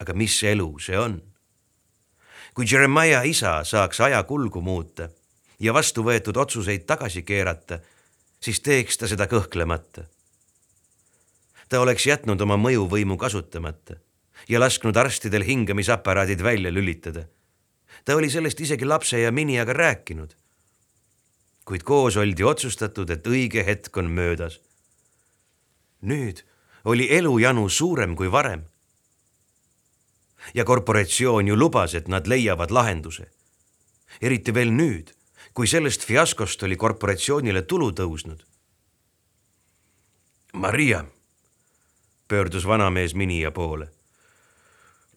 aga mis elu see on? kui Jeremiah isa saaks aja kulgu muuta ja vastu võetud otsuseid tagasi keerata, siis teeks ta seda kõhklemata. ta oleks jätnud oma mõjuvõimu kasutamata ja lasknud arstidel hingamisaparaadid välja lülitada. Ta oli sellest isegi lapse ja miniaga rääkinud. kuid koos oldi otsustatud, et õige hetk on möödas. nüüd oli elujanu suurem kui varem. ja korporatsioon ju lubas, et nad leiavad lahenduse. eriti veel nüüd kui sellest fiaskost oli korporatsioonile tulu tõusnud. Maria, pöördus vanamees Minija poole.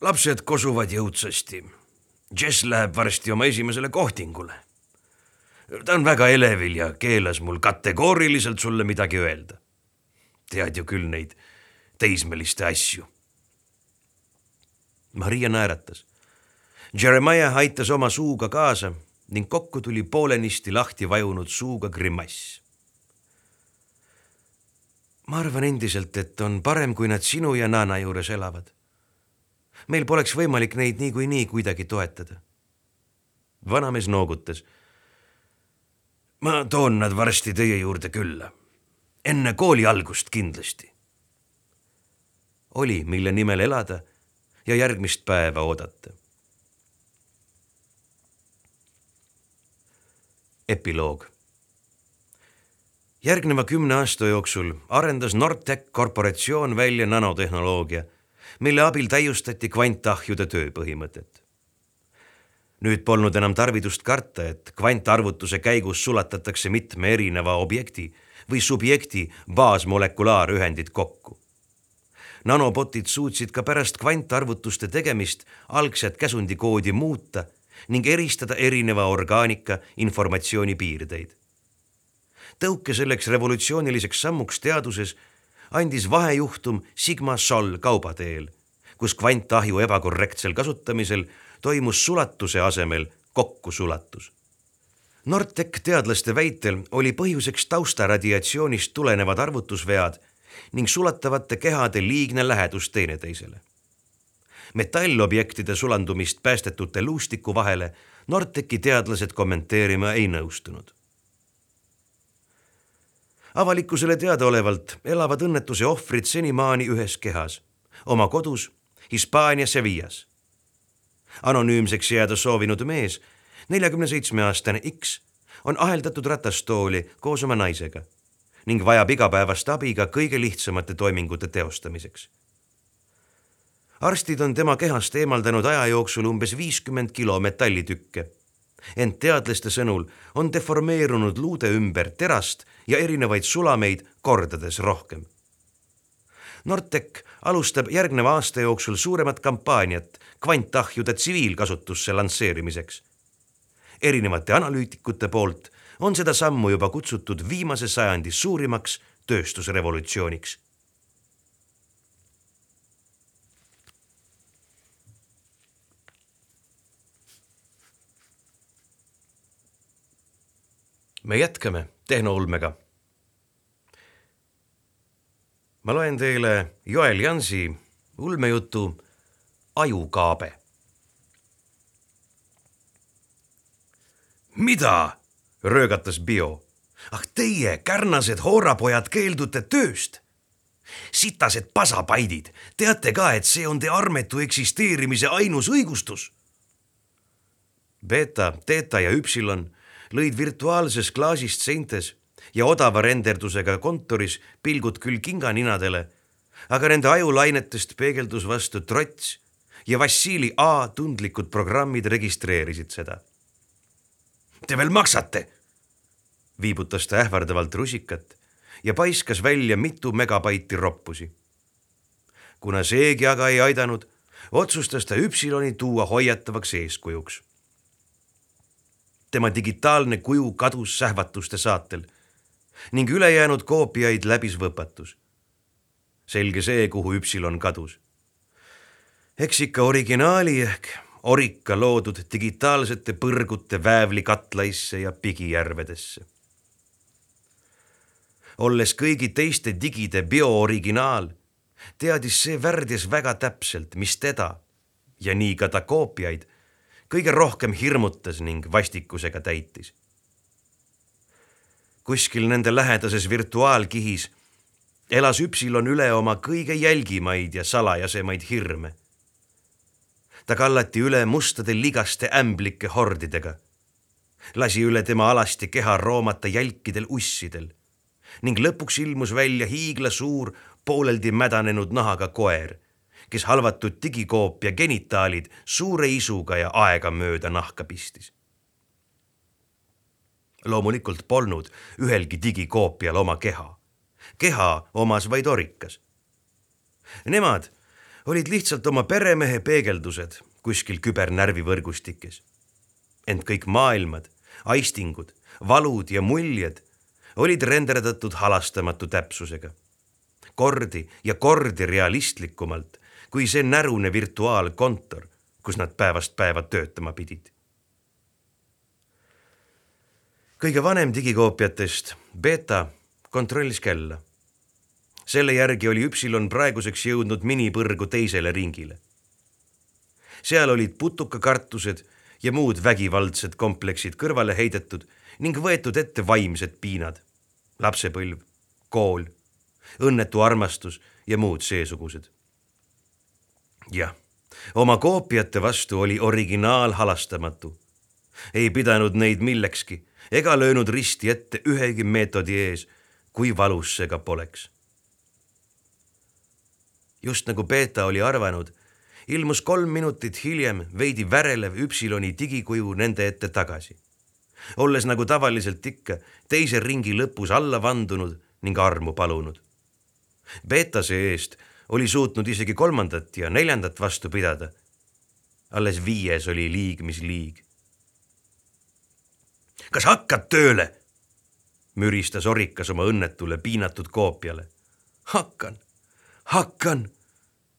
lapsed kosuvad jõudsasti. Jess läheb varsti oma esimesele kohtingule. ta on väga elevil ja keelas mul kategooriliselt sulle midagi öelda. tead ju küll neid teismeliste asju. Maria naeratas. Jeremiah aitas oma suuga kaasa ning kokku tuli poolenisti lahti vajunud suuga grimass. ma arvan endiselt, et on parem, kui nad sinu ja Nana juures elavad. Meil poleks võimalik neid niikuinii kuidagi toetada. vanamees noogutas. ma toon nad varsti teie juurde külla. enne kooli algust kindlasti. oli, mille nimel elada ja järgmist päeva oodata epiloog. järgneva kümne aasta jooksul arendas Nortec korporatsioon välja nanotehnoloogia, mille abil täiustati kvantahjude tööpõhimõtet. nüüd polnud enam tarvidust karta, et kvantarvutuse käigus sulatatakse mitme erineva objekti või subjekti baasmolekulaarühendid kokku. nanobotid suutsid ka pärast kvantarvutuste tegemist algset käsundikoodi muuta ning eristada erineva orgaanika informatsiooni piirdeid. tõuke selleks revolutsiooniliseks sammuks teaduses andis vahejuhtum Sigma Sol kaubateel, kus kvantahju ebakorrektsel kasutamisel toimus sulatuse asemel kokkusulatus. Nortec teadlaste väitel oli põhjuseks taustaradiatsioonist tulenevad arvutusvead ning sulatavate kehade liigne lähedus teineteisele. metallobjektide sulandumist päästetute luustiku vahele Norteci teadlased kommenteerima ei nõustunud. Avalikkusele teadaolevalt elavad õnnetuse ohvrid senimaani ühes kehas, oma kodus Hispaania Sevillas. anonüümseks jääda soovinud mees, neljakümne seitsme aastane X on aheldatud ratastooli koos oma naisega ning vajab igapäevast abi ka kõige lihtsamate toimingute teostamiseks. arstid on tema kehast eemaldanud aja jooksul umbes viiskümmend kilo metallitükke. Ent teadlaste sõnul on deformeerunud luude ümber terast ja erinevaid sulameid kordades rohkem. Nortec alustab järgneva aasta jooksul suuremat kampaaniat kvantahjude tsiviilkasutusse lansseerimiseks. erinevate analüütikute poolt on seda sammu juba kutsutud viimase sajandi suurimaks tööstusrevolutsiooniks. Me jätkame tehnoulmega. ma loen teile Joel Jansi ulmejutu Ajukaabe. mida röögatas Bio. ah teie, kärnased hoorapojad, keeldute tööst. sitased pasapaidid, teate ka, et see on te armetu eksisteerimise ainus õigustus. Beta, Theta ja Üpsilon lõid virtuaalses klaasist seintes ja odava renderdusega kontoris pilgud küll kinganinadele, aga nende ajulainetest peegeldus vastu trots ja Vassili A tundlikud programmid registreerisid seda Te veel maksate? viibutas ta ähvardavalt rusikat ja paiskas välja mitu megabaiti roppusi. kuna seegi aga ei aidanud, otsustas ta Üpsiloni tuua hoiatavaks eeskujuks. Tema digitaalne kuju kadus sähvatuste saatel ning ülejäänud koopiaid läbis võpatus. selge see, kuhu Üpsilon kadus. eks ikka originaali ehk orika loodud digitaalsete põrgute väävlikatlaisse ja pigijärvedesse. olles kõigi teiste digide biooriginaal, teadis see värdjas väga täpselt, mis teda ja nii ka ta koopiaid kõige rohkem hirmutas ning vastikusega täitis. kuskil nende lähedases virtuaalkihis elas Üpsilon üle oma kõige jälgimaid ja salajasemaid hirme ta kallati üle mustade ligaste ämblike hordidega. lasi üle tema alasti keha roomata jälkidel ussidel ning lõpuks ilmus välja hiiglasuur, pooleldi mädanenud nahaga koer, kes halvatud digikoopia genitaalid suure isuga ja aegamööda nahka pistis. loomulikult polnud ühelgi digikoopial oma keha. keha omas vaid orikas. Nemad olid lihtsalt oma peremehe peegeldused kuskil kübernärvivõrgustikes. ent kõik maailmad, aistingud, valud ja muljed olid renderdatud halastamatu täpsusega. kordi ja kordi realistlikumalt kui see närune virtuaalkontor, kus nad päevast päeva töötama pidid. kõige vanem digikoopiatest, beeta, kontrollis kella selle järgi oli Üpsilon praeguseks jõudnud minipõrgu teisele ringile. seal olid putukakartused ja muud vägivaldsed kompleksid kõrvale heidetud ning võetud ette vaimsed piinad, lapsepõlv, kool, õnnetu armastus ja muud seesugused. Jah, oma koopiate vastu oli originaal halastamatu. ei pidanud neid millekski ega löönud risti ette ühegi meetodi ees, kui valus see ka poleks just nagu Beeta oli arvanud, ilmus kolm minutit hiljem veidi värelev Üpsiloni digikuju nende ette tagasi. olles nagu tavaliselt ikka teise ringi lõpus alla vandunud ning armu palunud. Beeta see-eest oli suutnud isegi kolmandat ja neljandat vastu pidada. alles viies oli liig, mis liig. kas hakkad tööle? müristas Orikas oma õnnetule piinatud koopiale. hakkan, hakkan,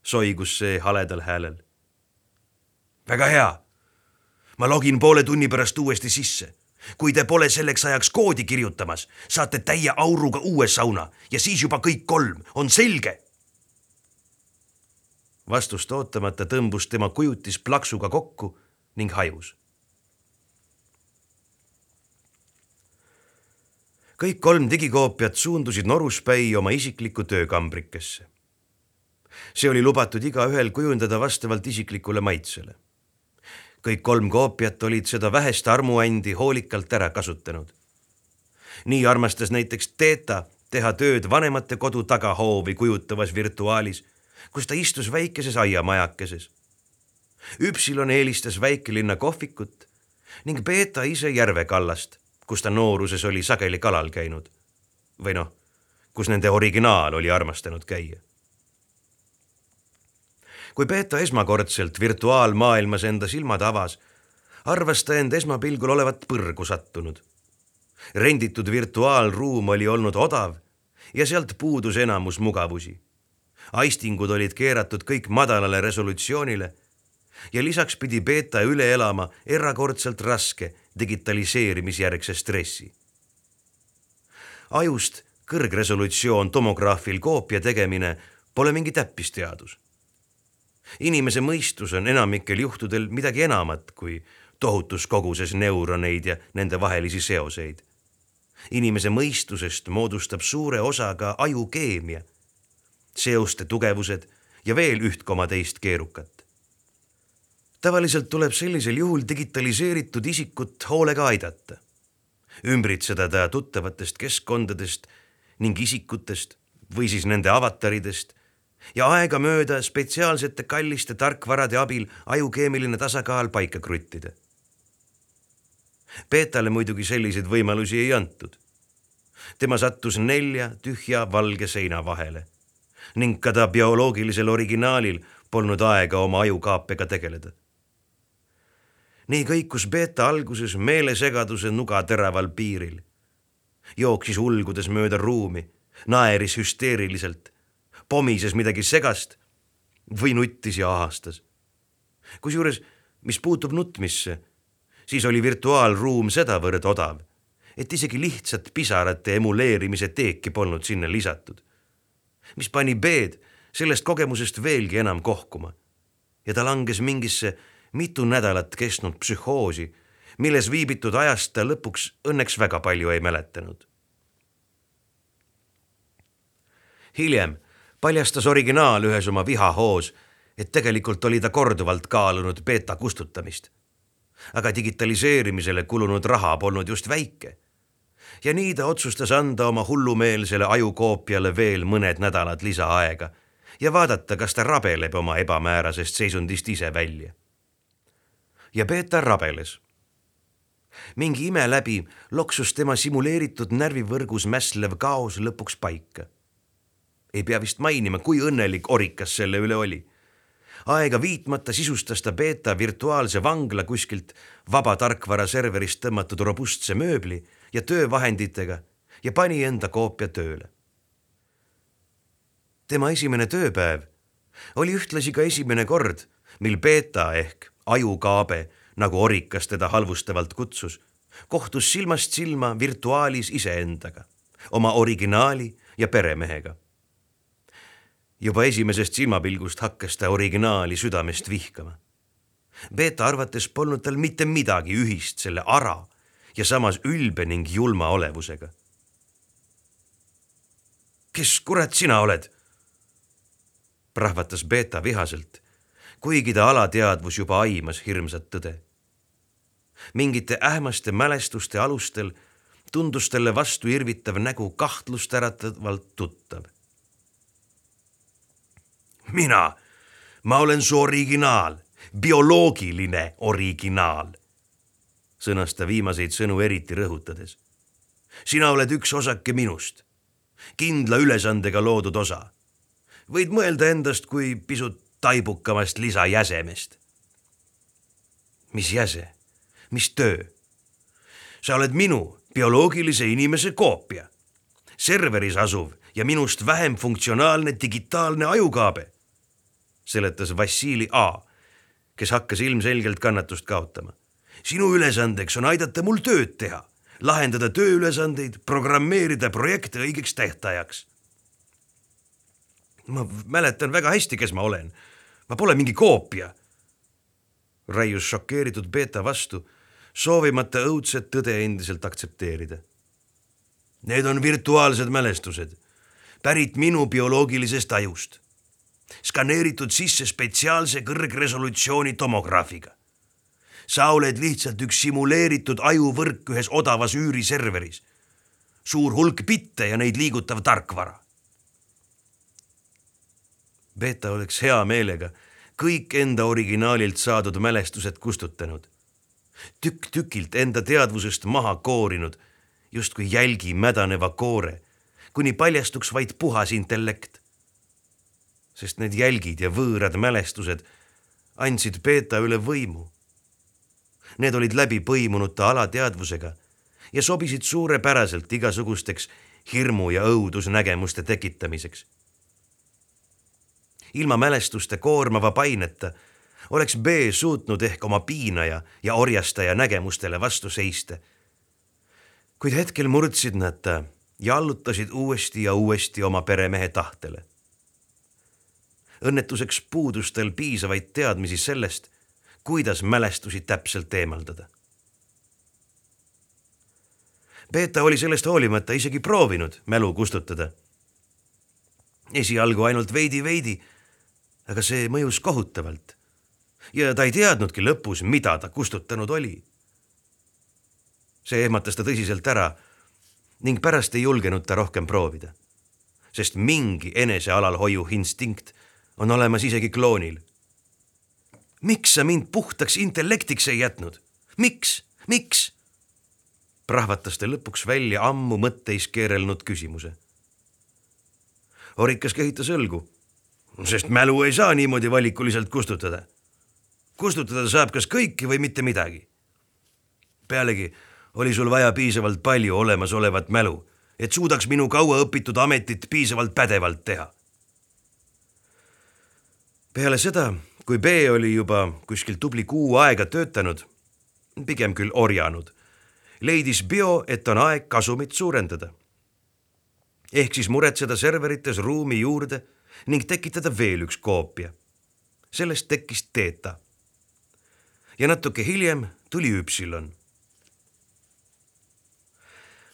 soigus see haledal häälel. väga hea. ma login poole tunni pärast uuesti sisse kui te pole selleks ajaks koodi kirjutamas, saate täie auruga uue sauna ja siis juba kõik kolm, on selge? Vastust ootamata tõmbus tema kujutis plaksuga kokku ning hajus. kõik kolm digikoopiat suundusid Noruspäi oma isiklikku töökambrikesse. see oli lubatud igaühel kujundada vastavalt isiklikule maitsele kõik kolm koopiat olid seda vähest armuandi hoolikalt ära kasutanud. nii armastas näiteks Teeta teha tööd vanemate kodu tagahoovi kujutavas virtuaalis, kus ta istus väikeses aiamajakeses. Üpsilon eelistas väikelinna kohvikut ning Peeta ise järve kallast, kus ta nooruses oli sageli kalal käinud. või noh, kus nende originaal oli armastanud käia kui Peeta esmakordselt virtuaalmaailmas enda silmad avas, arvas ta end esmapilgul olevat põrgu sattunud. renditud virtuaalruum oli olnud odav ja sealt puudus enamus mugavusi. Aistingud olid keeratud kõik madalale resolutsioonile ja lisaks pidi Peeta üle elama erakordselt raske digitaliseerimisjärgse stressi. ajust kõrgresolutsioon tomograafil koopia tegemine pole mingi täppisteadus inimese mõistus on enamikel juhtudel midagi enamat kui tohutus koguses neuroneid ja nende vahelisi seoseid. inimese mõistusest moodustab suure osa ka ajukeemia, seoste tugevused ja veel üht koma teist keerukat. tavaliselt tuleb sellisel juhul digitaliseeritud isikut hoolega aidata, ümbritseda ta tuttavatest keskkondadest ning isikutest või siis nende avataridest ja aegamööda spetsiaalsete kalliste tarkvarade abil ajukeemiline tasakaal paika kruttida. Peetale muidugi selliseid võimalusi ei antud. tema sattus nelja tühja valge seina vahele ning ka ta bioloogilisel originaalil polnud aega oma ajukaapega tegeleda. nii kõikus Beeta alguses meelesegaduse nuga teraval piiril. jooksis ulgudes mööda ruumi, naeris hüsteeriliselt pomises midagi segast või nuttis ja ahastas. kusjuures, mis puutub nutmisse, siis oli virtuaalruum sedavõrd odav, et isegi lihtsat pisarate emuleerimise teeki polnud sinna lisatud. Mis pani B-d sellest kogemusest veelgi enam kohkuma ja ta langes mingisse mitu nädalat kestnud psühhoosi, milles viibitud ajast ta lõpuks õnneks väga palju ei mäletanud. hiljem paljastas originaal ühes oma vihahoos, et tegelikult oli ta korduvalt kaalunud beeta kustutamist. aga digitaliseerimisele kulunud raha polnud just väike. Ja nii ta otsustas anda oma hullumeelsele ajukoopiale veel mõned nädalad lisaaega ja vaadata, kas ta rabeleb oma ebamäärasest seisundist ise välja. ja beeta rabeles mingi ime läbi loksus tema simuleeritud närvivõrgus mässlev kaos lõpuks paika ei pea vist mainima, kui õnnelik Orikas selle üle oli. aega viitmata sisustas ta beeta virtuaalse vangla kuskilt vaba tarkvara serverist tõmmatud robustse mööbli ja töövahenditega ja pani enda koopia tööle. tema esimene tööpäev oli ühtlasi ka esimene kord, mil beeta ehk ajukaabe, nagu Orikas teda halvustavalt kutsus, kohtus silmast silma virtuaalis iseendaga, oma originaali ja peremehega juba esimesest silmapilgust hakkas ta originaali südamest vihkama. Beeta arvates polnud tal mitte midagi ühist selle ara ja samas ülbe ning julma olevusega. kes kurat sina oled? prahvatas Beeta vihaselt, kuigi ta alateadvus juba aimas hirmsat tõde. mingite ähmaste mälestuste alustel tundus talle vastu irvitav nägu kahtlust äratavalt tuttav mina, ma olen su originaal, bioloogiline originaal, sõnas ta viimaseid sõnu eriti rõhutades. sina oled üks osake minust, kindla ülesandega loodud osa. võid mõelda endast kui pisut taibukamast lisajäsemest. mis jäse, mis töö? sa oled minu bioloogilise inimese koopia, serveris asuv ja minust vähem funktsionaalne digitaalne ajukaabe, seletas Vassili A, kes hakkas ilmselgelt kannatust kaotama. Sinu ülesandeks on aidata mul tööd teha, lahendada tööülesandeid, programmeerida projekte õigeks tähtajaks. ma mäletan väga hästi, kes ma olen. ma pole mingi koopia. raius šokeeritud Beeta vastu, soovimata õudset tõde endiselt aktsepteerida. Need on virtuaalsed mälestused pärit minu bioloogilisest ajust, skaneeritud sisse spetsiaalse kõrgresolutsiooni tomograafiga. Sa oled lihtsalt üks simuleeritud ajuvõrk ühes odavas üüriserveris, suur hulk bitte ja neid liigutav tarkvara. Beta oleks hea meelega kõik enda originaalilt saadud mälestused kustutanud, tükk tükilt enda teadvusest maha koorinud, justkui jälgi mädaneva koore kuni paljastuks vaid puhas intellekt. sest need jälgid ja võõrad mälestused andsid Peeta üle võimu. Need olid läbi põimunud ta alateadvusega ja sobisid suurepäraselt igasugusteks hirmu ja õudusnägemuste tekitamiseks. ilma mälestuste koormava paineta oleks B suutnud ehk oma piinaja ja orjastaja nägemustele vastu seista. kuid hetkel murdsid nad ta ja allutasid uuesti ja uuesti oma peremehe tahtele. õnnetuseks puudus tal piisavaid teadmisi sellest, kuidas mälestusi täpselt eemaldada. Peeta oli sellest hoolimata isegi proovinud mälu kustutada. esialgu ainult veidi-veidi, aga see mõjus kohutavalt. ja ta ei teadnudki lõpus, mida ta kustutanud oli. see ehmatas ta tõsiselt ära ning pärast ei julgenud ta rohkem proovida. sest mingi enesealalhoiu instinkt on olemas isegi kloonil. Miks sa mind puhtaks intellektiks ei jätnud? miks, miks? prahvatas ta lõpuks välja ammu mõtteis keerelnud küsimuse. Orikas kehitas õlgu, sest mälu ei saa niimoodi valikuliselt kustutada. kustutada saab kas kõiki või mitte midagi. pealegi oli sul vaja piisavalt palju olemasolevat mälu, et suudaks minu kauaõpitud ametit piisavalt pädevalt teha. peale seda, kui B oli juba kuskil tubli kuu aega töötanud, pigem küll orjanud, leidis Bio, et on aeg kasumit suurendada. ehk siis muretseda serverites ruumi juurde ning tekitada veel üks koopia. sellest tekkis Theta. ja natuke hiljem tuli Üpsilon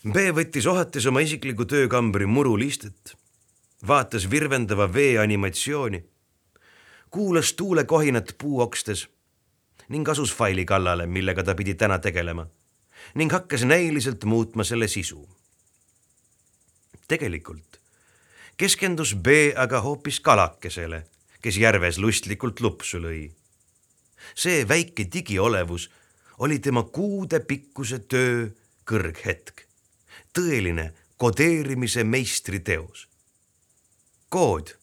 B võttis ohates oma isikliku töökambri murulistet, vaatas virvendava vee animatsiooni, kuulas tuulekohinat puuokstes ning asus faili kallale, millega ta pidi täna tegelema ning hakkas näiliselt muutma selle sisu. tegelikult keskendus B aga hoopis kalakesele, kes järves lustlikult lupsu lõi. see väike digiolevus oli tema kuudepikkuse töö kõrghetk tõeline kodeerimise meistriteos. kood,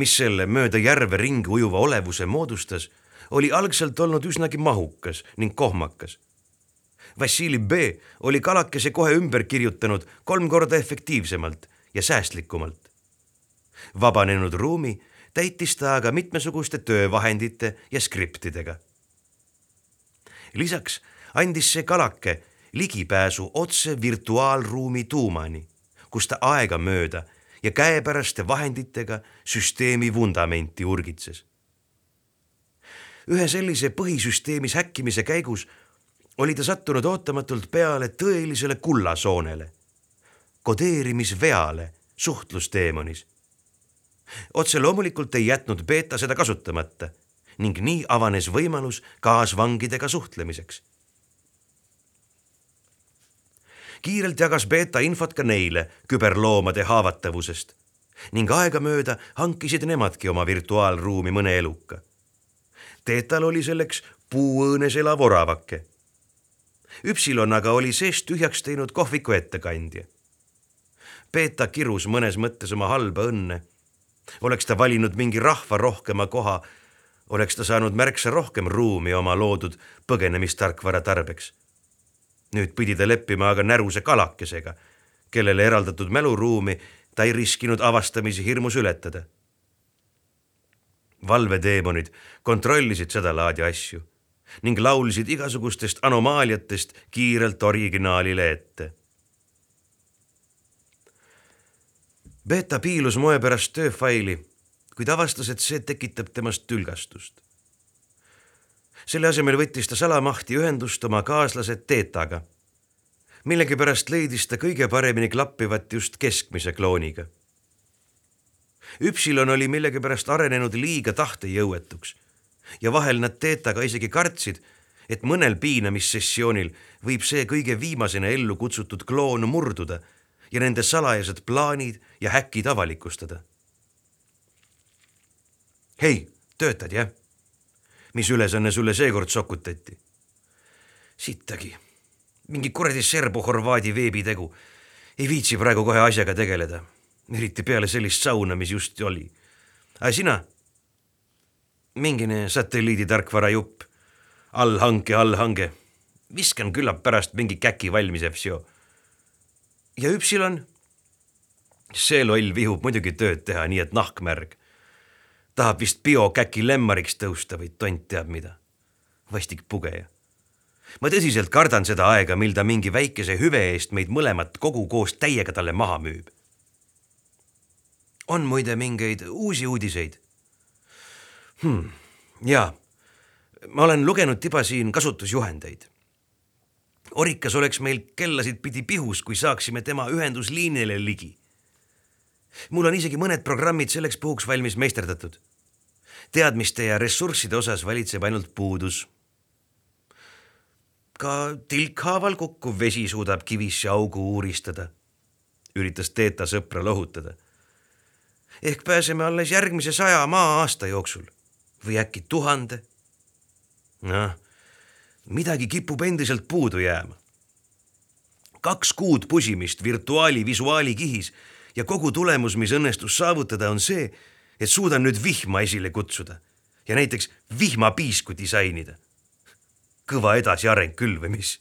mis selle mööda järve ringi ujuva olevuse moodustas, oli algselt olnud üsnagi mahukas ning kohmakas. Vassili B oli kalakese kohe ümber kirjutanud kolm korda efektiivsemalt ja säästlikumalt. vabanenud ruumi täitis ta aga mitmesuguste töövahendite ja skriptidega. lisaks andis see kalake ligipääsu otse virtuaalruumi tuumani, kus ta aegamööda ja käepäraste vahenditega süsteemi vundamenti urgitses. ühe sellise põhisüsteemis häkkimise käigus oli ta sattunud ootamatult peale tõelisele kullasoonele, kodeerimisveale suhtlusteemonis. otse loomulikult ei jätnud Beeta seda kasutamata ning nii avanes võimalus kaasvangidega suhtlemiseks kiirelt jagas Beeta infot ka neile küberloomade haavatavusest ning aegamööda hankisid nemadki oma virtuaalruumi mõne eluka. Teetal oli selleks puuõõnes elav oravake. Üpsilon aga oli seest tühjaks teinud kohviku ettekandja. Peeta kirus mõnes mõttes oma halba õnne, oleks ta valinud mingi rahva rohkema koha, oleks ta saanud märksa rohkem ruumi oma loodud põgenemistarkvara tarbeks. Nüüd pidi ta leppima aga näruse kalakesega, kellele eraldatud mäluruumi ta ei riskinud avastamise hirmus ületada. valveteemonid kontrollisid sedalaadi asju ning laulsid igasugustest anomaaliatest kiirelt originaalile ette. Beta piilus moe pärast tööfaili, kuid avastas, et see tekitab temast tülgastust. Selle asemel võttis ta salamahti ühendust oma kaaslase Teetaga. millegipärast leidis ta kõige paremini klappivat just keskmise klooniga. Üpsilon oli millegipärast arenenud liiga tahtejõuetuks ja vahel nad Teetaga isegi kartsid, et mõnel piinamissessioonil võib see kõige viimasena ellu kutsutud kloon murduda ja nende salajased plaanid ja häkid avalikustada. hei, töötad jah? Mis ülesanne sulle seekord sokutati? sittagi, mingi kuradi serbo-horvaadi veebitegu. ei viitsi praegu kohe asjaga tegeleda, eriti peale sellist sauna, mis just oli. aga sina? mingine satelliiditarkvara jupp, allhanke, allhange. viskan küllap pärast mingi käki valmis, Evsio. ja Üpsilon? see loll vihub muidugi tööd teha, nii et nahk märg. Tahab vist biokäki lemmariks tõusta või tont teab mida. vastik pugeja. ma tõsiselt kardan seda aega, mil ta mingi väikese hüve eest meid mõlemat kogu koos täiega talle maha müüb. on muide mingeid uusi uudiseid hmm,? jaa, ma olen lugenud tiba siin kasutusjuhendeid. Orikas oleks meil kellasid pidi pihus, kui saaksime tema ühendusliinile ligi. mul on isegi mõned programmid selleks puhuks valmis meisterdatud. Teadmiste ja ressursside osas valitseb ainult puudus. ka tilkhaaval kukkuv vesi suudab kivisse augu uuristada, üritas Teeta sõpra lohutada. ehk pääseme alles järgmise saja maa-aasta jooksul või äkki tuhande? noh, midagi kipub endiselt puudu jääma. kaks kuud pusimist virtuaali visuaali kihis ja kogu tulemus, mis õnnestus saavutada, on see, et suudan nüüd vihma esile kutsuda ja näiteks vihmapiisku disainida. kõva edasiareng küll või mis?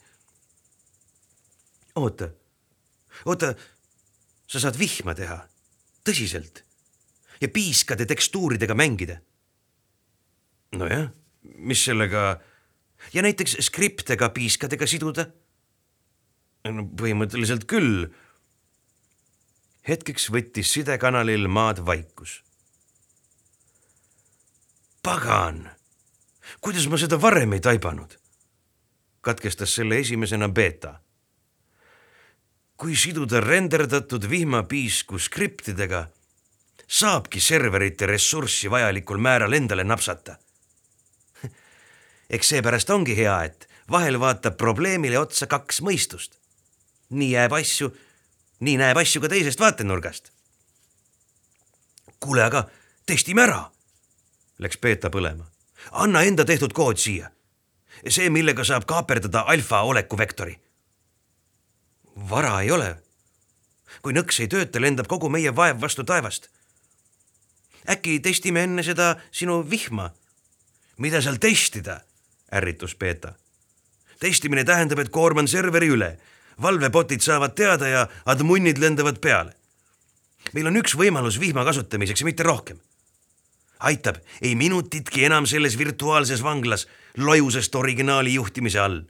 oota, oota, sa saad vihma teha, tõsiselt ja piiskade tekstuuridega mängida nojah, mis sellega ja näiteks skripte ka piiskadega siduda? no põhimõtteliselt küll. hetkeks võttis sidekanalil maad vaikus. Pagan, kuidas ma seda varem ei taibanud? katkestas selle esimesena beeta. kui siduda renderdatud vihmapiisku skriptidega, saabki serverite ressurssi vajalikul määral endale napsata eks seepärast ongi hea, et vahel vaatab probleemile otsa kaks mõistust. nii jääb asju, nii näeb asju ka teisest vaatenurgast. kuule, aga testime ära, läks Peeta põlema. anna enda tehtud kood siia. see, millega saab kaaperdada alfa olekuvektori. vara ei ole. kui nõks ei tööta, lendab kogu meie vaev vastu taevast. äkki testime enne seda sinu vihma? mida seal testida ärritus Peeta. testimine tähendab, et koorman serveri üle, valvebotid saavad teada ja admunnid lendavad peale. meil on üks võimalus vihma kasutamiseks ja mitte rohkem. Aitab, ei minutitki enam selles virtuaalses vanglas lojusest originaali juhtimise all.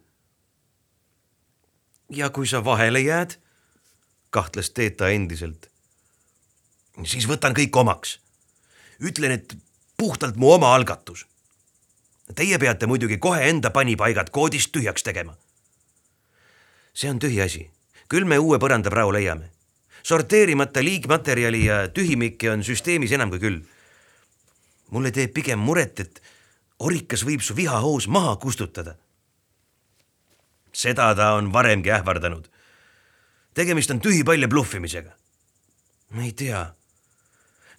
ja kui sa vahele jääd, kahtles Teeta endiselt. siis võtan kõik omaks. ütlen, et puhtalt mu oma algatus Teie peate muidugi kohe enda panipaigad koodist tühjaks tegema. see on tühiasi, küll me uue põrandaprao leiame. sorteerimata liigmaterjali ja tühimikke on süsteemis enam kui küll. Mulle teeb pigem muret, et orikas võib su vihahoos maha kustutada. seda ta on varemgi ähvardanud. tegemist on tühipalja bluffimisega. ma ei tea.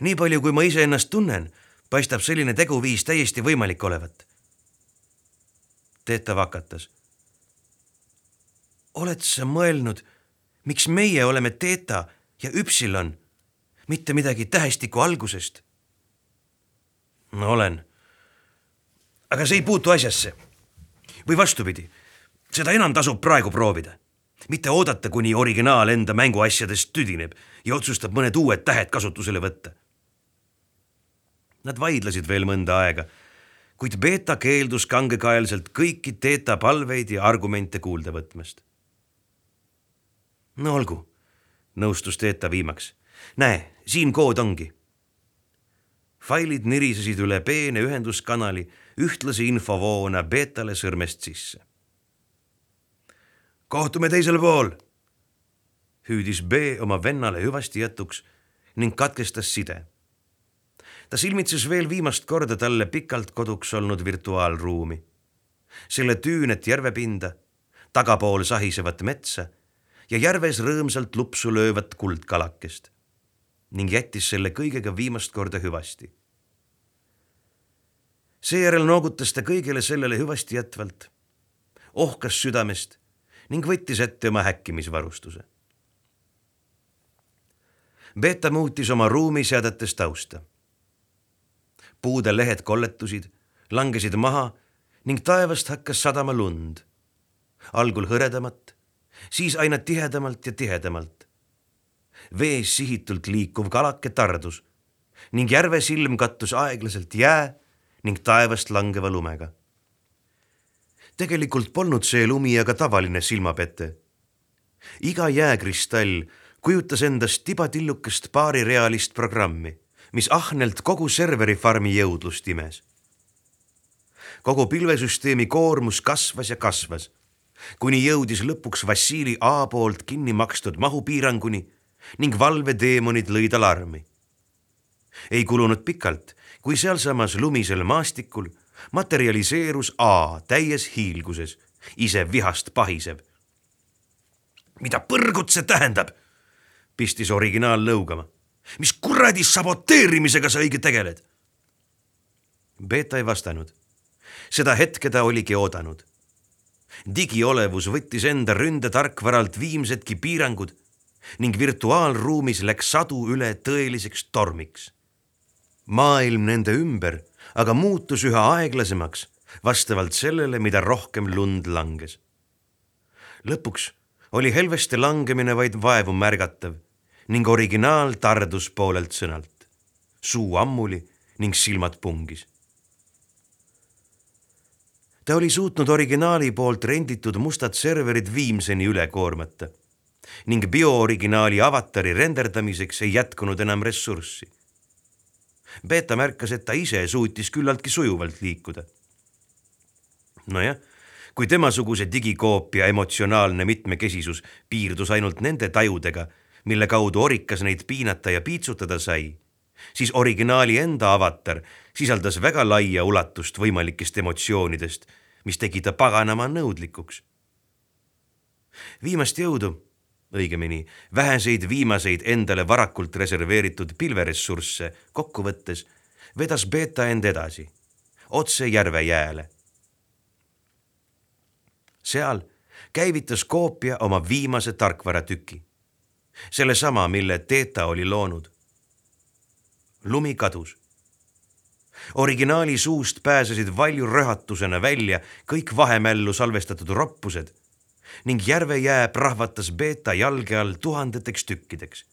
nii palju, kui ma iseennast tunnen, paistab selline teguviis täiesti võimalik olevat Teeta vakatas. oled sa mõelnud, miks meie oleme Teeta ja Üpsilon, mitte midagi tähestiku algusest olen. aga see ei puutu asjasse. või vastupidi, seda enam tasub praegu proovida. mitte oodata, kuni originaal enda mänguasjadest tüdineb ja otsustab mõned uued tähed kasutusele võtta. Nad vaidlesid veel mõnda aega, kuid Beeta keeldus kangekaelselt kõiki Teeta palveid ja argumente kuulda võtmast. no olgu, nõustus Teeta viimaks. näe, siin kood ongi failid nirisesid üle peene ühenduskanali ühtlase infovoona beetale sõrmest sisse. kohtume teisel pool, hüüdis B oma vennale hüvasti jätuks ning katkestas side. ta silmitses veel viimast korda talle pikalt koduks olnud virtuaalruumi, selle tüünet järvepinda, tagapool sahisevat metsa ja järves rõõmsalt lupsu löövat kuldkalakest ning jättis selle kõigega viimast korda hüvasti. seejärel noogutas ta kõigele sellele hüvasti jätvalt, ohkas südamest ning võttis ette oma häkkimisvarustuse. Beta muutis oma ruumi seadetes tausta. puude lehed kolletusid, langesid maha ning taevast hakkas sadama lund. algul hõredamat, siis aina tihedamalt ja tihedamalt vees sihitult liikuv kalake tardus ning järve silm kattus aeglaselt jää ning taevast langeva lumega. tegelikult polnud see lumi aga tavaline silmapete. iga jääkristall kujutas endast tibatillukest paarirealist programmi, mis ahnelt kogu serveri farmi jõudlust imes. kogu pilvesüsteemi koormus kasvas ja kasvas, kuni jõudis lõpuks Vassili A poolt kinni makstud mahupiiranguni ning valveteemonid lõid alarmi. ei kulunud pikalt, kui sealsamas lumisel maastikul materialiseerus A täies hiilguses, ise vihast pahisev. mida põrgut see tähendab? pistis originaal lõugama. mis kuradi saboteerimisega sa õige tegeled? Beeta ei vastanud. seda hetke ta oligi oodanud digiolevus võttis enda ründetarkvaralt viimsedki piirangud ning virtuaalruumis läks sadu üle tõeliseks tormiks. maailm nende ümber aga muutus üha aeglasemaks vastavalt sellele, mida rohkem lund langes. lõpuks oli helveste langemine vaid vaevu märgatav ning originaal tardus poolelt sõnalt, suu ammuli ning silmad pungis. ta oli suutnud originaali poolt renditud mustad serverid viimseni üle koormata ning biooriginaali avatari renderdamiseks ei jätkunud enam ressurssi. Beta märkas, et ta ise suutis küllaltki sujuvalt liikuda. nojah, kui temasuguse digikoopia emotsionaalne mitmekesisus piirdus ainult nende tajudega, mille kaudu Orikas neid piinata ja piitsutada sai, siis originaali enda avatar sisaldas väga laia ulatust võimalikest emotsioonidest, mis tegi ta paganama nõudlikuks. viimast jõudu õigemini väheseid viimaseid endale varakult reserveeritud pilveressursse kokku võttes vedas Beta end edasi, otse järve jääle. seal käivitas koopia oma viimase tarkvaratüki, sellesama, mille Theta oli loonud. lumi kadus. originaali suust pääsesid valju röhatusena välja kõik vahemällu salvestatud roppused ning järvejää prahvatas Beeta jalge all tuhandeteks tükkideks.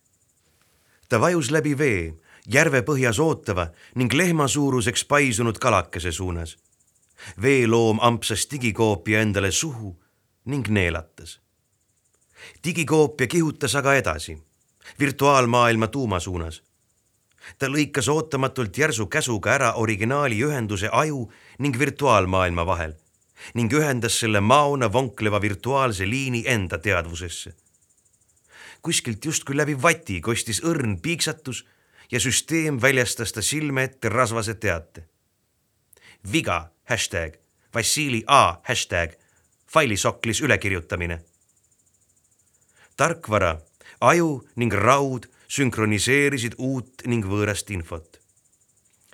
ta vajus läbi vee järve põhjas ootava ning lehmasuuruseks paisunud kalakese suunas. veeloom ampsas digikoopia endale suhu ning neelatas. digikoopia kihutas aga edasi, virtuaalmaailma tuuma suunas. ta lõikas ootamatult järsu käsuga ära originaali ühenduse aju ning virtuaalmaailma vahel ning ühendas selle maona vonkleva virtuaalse liini enda teadvusesse. kuskilt justkui läbi vati kostis õrn piiksatus ja süsteem väljastas ta silme ette rasvase teate. viga, hashtag, Vassili A hashtag, failisoklis ülekirjutamine. tarkvara, aju ning raud sünkroniseerisid uut ning võõrast infot.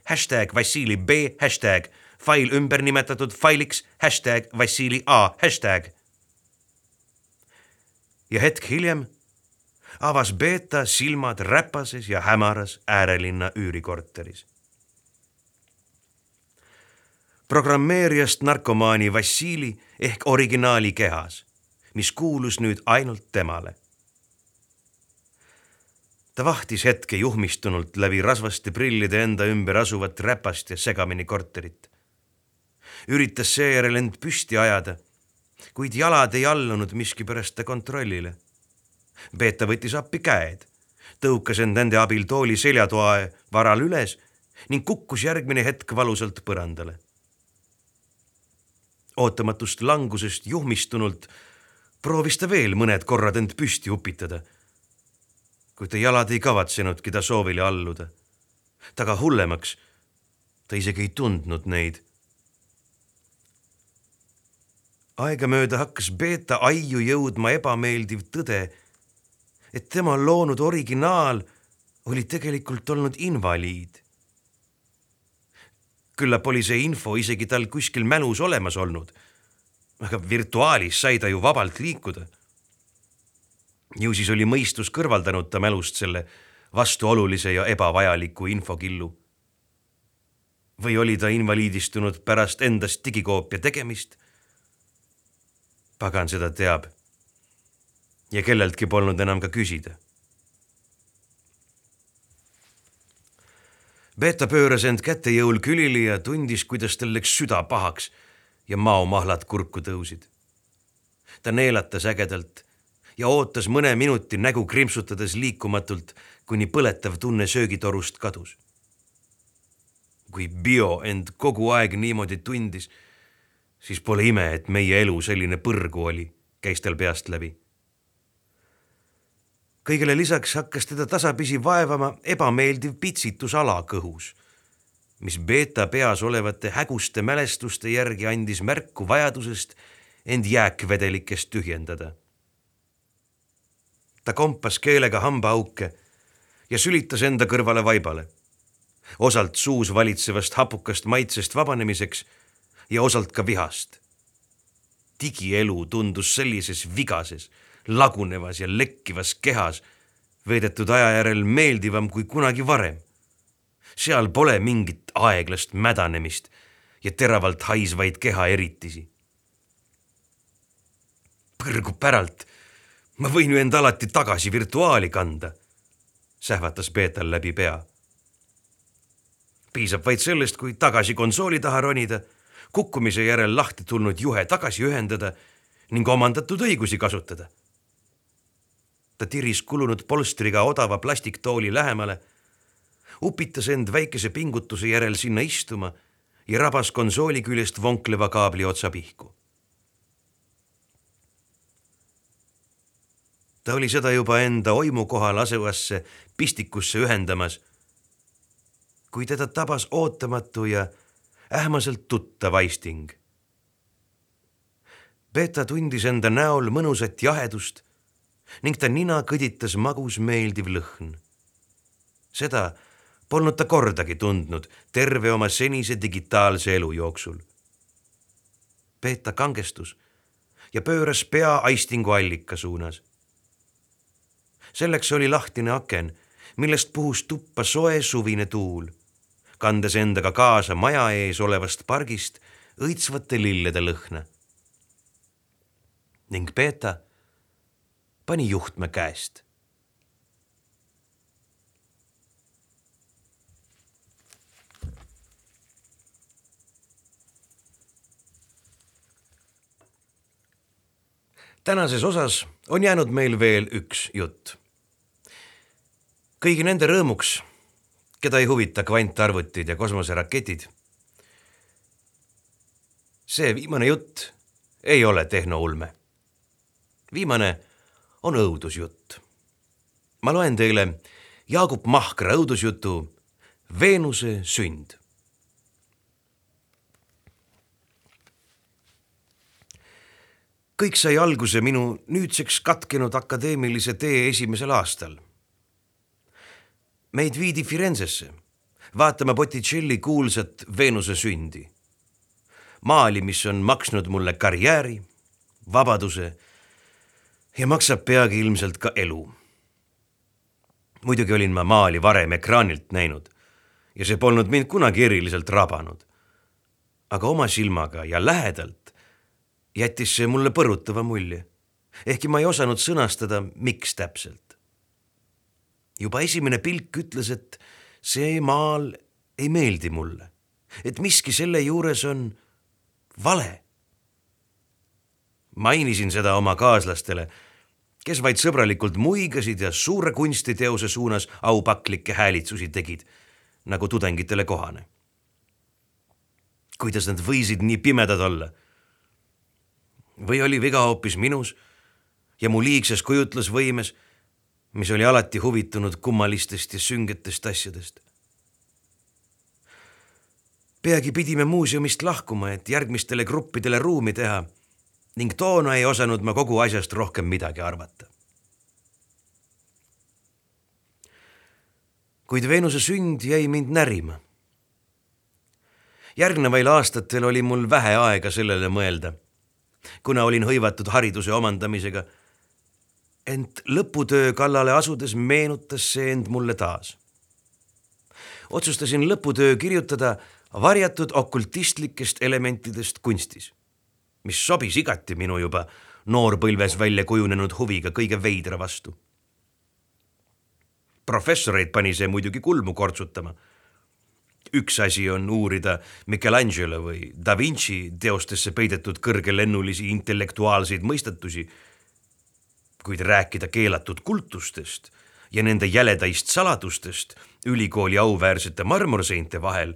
hashtag Vassili B hashtag fail ümber nimetatud failiks hashtag Vassili A hashtag. ja hetk hiljem avas Beeta silmad räpases ja hämaras äärelinna üürikorteris. programmeerijast narkomaani Vassili ehk originaali kehas, mis kuulus nüüd ainult temale. ta vahtis hetke juhmistunult läbi rasvaste prillide enda ümber asuvat räpast ja segamini korterit. Üritas seejärel end püsti ajada, kuid jalad ei allunud miskipärast ta kontrollile. Beeta võttis appi käed, tõukas end nende abil tooli seljatoa varal üles ning kukkus järgmine hetk valusalt põrandale ootamatust langusest juhmistunult proovis ta veel mõned korrad end püsti upitada. kuid ta jalad ei kavatsenudki ta soovile alluda. taga hullemaks, ta isegi ei tundnud neid. Aegamööda hakkas Beeta aiu jõudma ebameeldiv tõde, et tema loonud originaal oli tegelikult olnud invaliid küllap oli see info isegi tal kuskil mälus olemas olnud. aga virtuaalis sai ta ju vabalt liikuda. ju siis oli mõistus kõrvaldanud ta mälust selle vastuolulise ja ebavajaliku infokillu. või oli ta invaliidistunud pärast endast digikoopia tegemist? Pagan seda teab. ja kelleltki polnud enam ka küsida Beeta pööras end käte jõul külili ja tundis, kuidas tal läks süda pahaks ja maomahlad kurku tõusid. ta neelatas ägedalt ja ootas mõne minuti nägu krimpsutades liikumatult, kuni põletav tunne söögitorust kadus. kui bio end kogu aeg niimoodi tundis, siis pole ime, et meie elu selline põrgu oli, käis tal peast läbi kõigele lisaks hakkas teda tasapisi vaevama ebameeldiv pitsitus alakõhus, mis Beeta peas olevate häguste mälestuste järgi andis märku vajadusest end jääkvedelikest tühjendada. ta kompas keelega hambaauke ja sülitas enda kõrvale vaibale, osalt suus valitsevast hapukast maitsest vabanemiseks ja osalt ka vihast. digielu tundus sellises vigases lagunevas ja lekkivas kehas veedetud aja järel meeldivam kui kunagi varem. seal pole mingit aeglast mädanemist ja teravalt haisvaid keha eritisi. põrgu päralt, ma võin ju end alati tagasi virtuaali kanda, sähvatas Peeter läbi pea. piisab vaid sellest, kui tagasi konsooli taha ronida, kukkumise järel lahti tulnud juhe tagasi ühendada ning omandatud õigusi kasutada ta tiris kulunud polstriga odava plastiktooli lähemale, upitas end väikese pingutuse järel sinna istuma ja rabas konsooli küljest vonkleva kaabli otsa pihku. ta oli seda juba enda oimu kohal asuvasse pistikusse ühendamas, kui teda tabas ootamatu ja ähmaselt tuttav aisting. Beeta tundis enda näol mõnusat jahedust ning ta nina kõditas magus meeldiv lõhn. seda polnud ta kordagi tundnud terve oma senise digitaalse elu jooksul. Peeta kangestus ja pööras pea aistingu allika suunas. selleks oli lahtine aken, millest puhus tuppa soe suvine tuul, kandes endaga kaasa maja ees olevast pargist õitsvate lillede lõhna. ning Peeta pani juhtme käest. tänases osas on jäänud meil veel üks jutt. kõigi nende rõõmuks, keda ei huvita kvantarvutid ja kosmoseraketid. see viimane jutt ei ole tehnoulme. viimane on õudusjutt. ma loen teile Jaagup Mahkra õudusjutu Veenuse sünd. kõik sai alguse minu nüüdseks katkenud akadeemilise tee esimesel aastal. Meid viidi Firenzesse vaatama Botticelli kuulsat Veenuse sündi. maali, mis on maksnud mulle karjääri, vabaduse ja maksab peagi ilmselt ka elu. muidugi olin ma maali varem ekraanilt näinud ja see polnud mind kunagi eriliselt rabanud. aga oma silmaga ja lähedalt jättis see mulle põrutava mulje, ehkki ma ei osanud sõnastada, miks täpselt. Juba esimene pilk ütles, et see maal ei meeldi mulle, et miski selle juures on vale. mainisin seda oma kaaslastele, kes vaid sõbralikult muigasid ja suure kunstiteose suunas aupaklikke häälitsusi tegid, nagu tudengitele kohane. kuidas nad võisid nii pimedad olla? või oli viga hoopis minus ja mu liigses kujutlusvõimes, mis oli alati huvitunud kummalistest ja süngetest asjadest peagi pidime muuseumist lahkuma, et järgmistele gruppidele ruumi teha ning toona ei osanud ma kogu asjast rohkem midagi arvata. kuid Veenuse sünd jäi mind närima. järgnevail aastatel oli mul vähe aega sellele mõelda, kuna olin hõivatud hariduse omandamisega. Ent lõputöö kallale asudes meenutas see end mulle taas. otsustasin lõputöö kirjutada varjatud okultistlikest elementidest kunstis, mis sobis igati minu juba noorpõlves välja kujunenud huviga kõige veidra vastu. professoreid pani see muidugi kulmu kortsutama. üks asi on uurida Michelangelo või Da Vinci teostesse peidetud kõrgelennulisi intellektuaalseid mõistatusi, kuid rääkida keelatud kultustest ja nende jäledaist saladustest ülikooli auväärsete marmorseinte vahel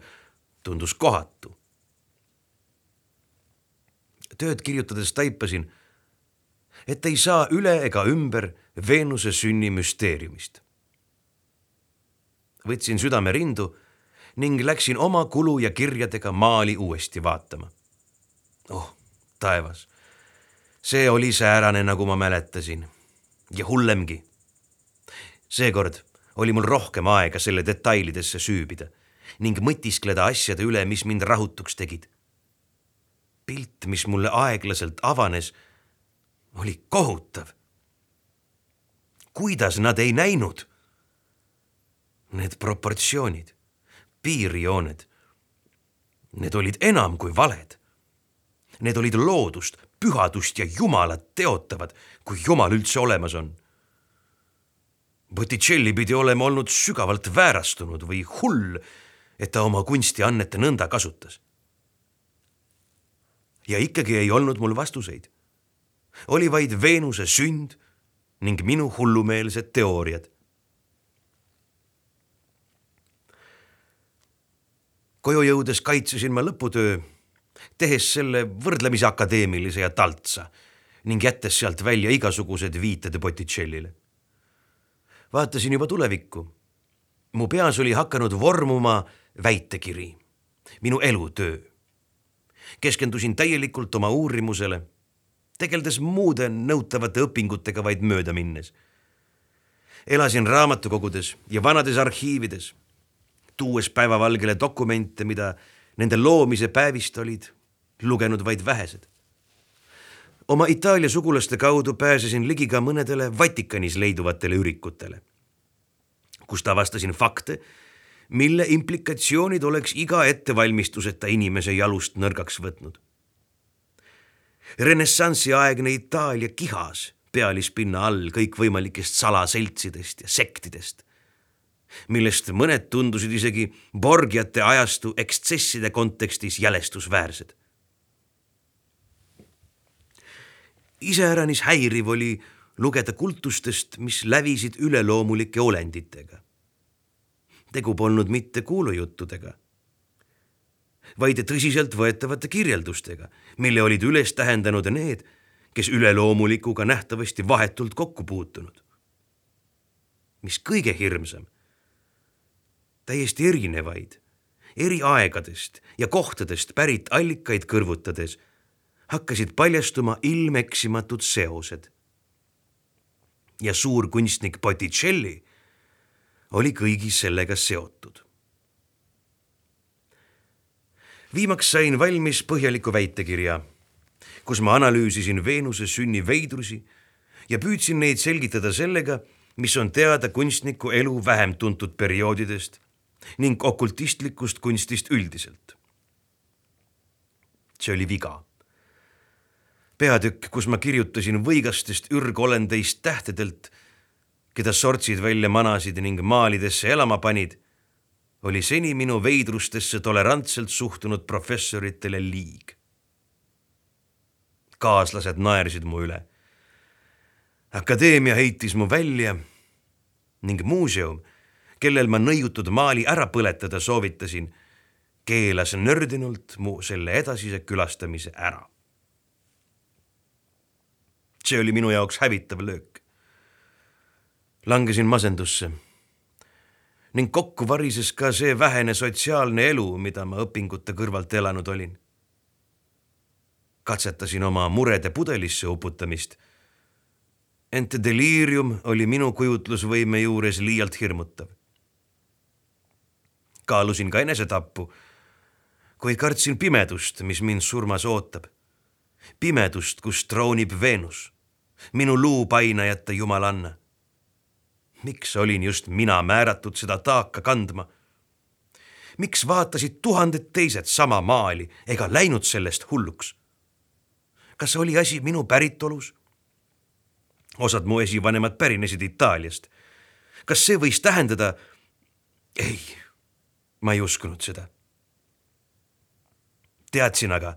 tundus kohatu. tööd kirjutades taipasin, et ei saa üle ega ümber Veenuse sünni müsteeriumist. võtsin südame rindu ning läksin oma kulu ja kirjadega maali uuesti vaatama. oh, taevas, see oli säärane, nagu ma mäletasin ja hullemgi. seekord oli mul rohkem aega selle detailidesse süübida ning mõtiskleda asjade üle, mis mind rahutuks tegid. pilt, mis mulle aeglaselt avanes, oli kohutav. kuidas nad ei näinud? Need proportsioonid, piirjooned, need olid enam kui valed. Need olid loodust, pühadust ja Jumalat teotavad, kui Jumal üldse olemas on Botticelli pidi olema olnud sügavalt väärastunud või hull et ta oma kunstiannete nõnda kasutas. ja ikkagi ei olnud mul vastuseid. oli vaid Veenuse sünd ning minu hullumeelsed teooriad. koju jõudes kaitsesin ma lõputöö, tehes selle võrdlemisi akadeemilise ja taltsa ning jättes sealt välja igasugused viited Botticellile. vaatasin juba tulevikku. mu peas oli hakanud vormuma väitekiri, minu elutöö. keskendusin täielikult oma uurimusele, tegeldes muude nõutavate õpingutega vaid mööda minnes. elasin raamatukogudes ja vanades arhiivides, tuues päevavalgele dokumente, mida nende loomise päevist olid lugenud vaid vähesed. oma Itaalia sugulaste kaudu pääsesin ligi ka mõnedele Vatikanis leiduvatele ürikutele, kust avastasin fakte mille implikatsioonid oleks iga ettevalmistuseta inimese jalust nõrgaks võtnud. renessansiaegne Itaalia kihas pealispinna all kõikvõimalikest salaseltsidest ja sektidest, millest mõned tundusid isegi Borgiate ajastu ekstsesside kontekstis jälestusväärsed. Iseäranis häiriv oli lugeda kultustest, mis lävisid üleloomulike olenditega tegu polnud mitte kuulujuttudega, vaid tõsiseltvõetavate kirjeldustega, mille olid üles tähendanud need, kes üleloomulikuga nähtavasti vahetult kokku puutunud. mis kõige hirmsam, täiesti erinevaid, eri aegadest ja kohtadest pärit allikaid kõrvutades hakkasid paljastuma ilmeksimatud seosed. ja suurkunstnik Botticelli oli kõigis sellega seotud. viimaks sain valmis põhjaliku väitekirja, kus ma analüüsisin Veenuse sünni veidrusi ja püüdsin neid selgitada sellega, mis on teada kunstniku elu vähem tuntud perioodidest ning okultistlikust kunstist üldiselt. see oli viga. Peatükk, kus ma kirjutasin võigastest ürgolendeist tähtedelt, keda sortsid välja manasid ning maalidesse elama panid, oli seni minu veidrustesse tolerantselt suhtunud professoritele liig. kaaslased naersid mu üle. akadeemia heitis mu välja ning muuseum, kellel ma nõiutud maali ära põletada soovitasin keelas nördinult mu selle edasise külastamise ära. See oli minu jaoks hävitav löök. langesin masendusse ning kokku varises ka see vähene sotsiaalne elu, mida ma õpingute kõrvalt elanud olin. katsetasin oma murede pudelisse uputamist. ent deliirium oli minu kujutlusvõime juures liialt hirmutav. kaalusin ka enesetappu kuid kartsin pimedust, mis mind surmas ootab. pimedust, kus troonib Veenus, minu luupainajate jumalanna. miks olin just mina määratud seda taaka kandma? miks vaatasid tuhanded teised sama maali ega läinud sellest hulluks? kas oli asi minu päritolus? osad mu esivanemad pärinesid Itaaliast. kas see võis tähendada? ei, ma ei uskunud seda teadsin aga,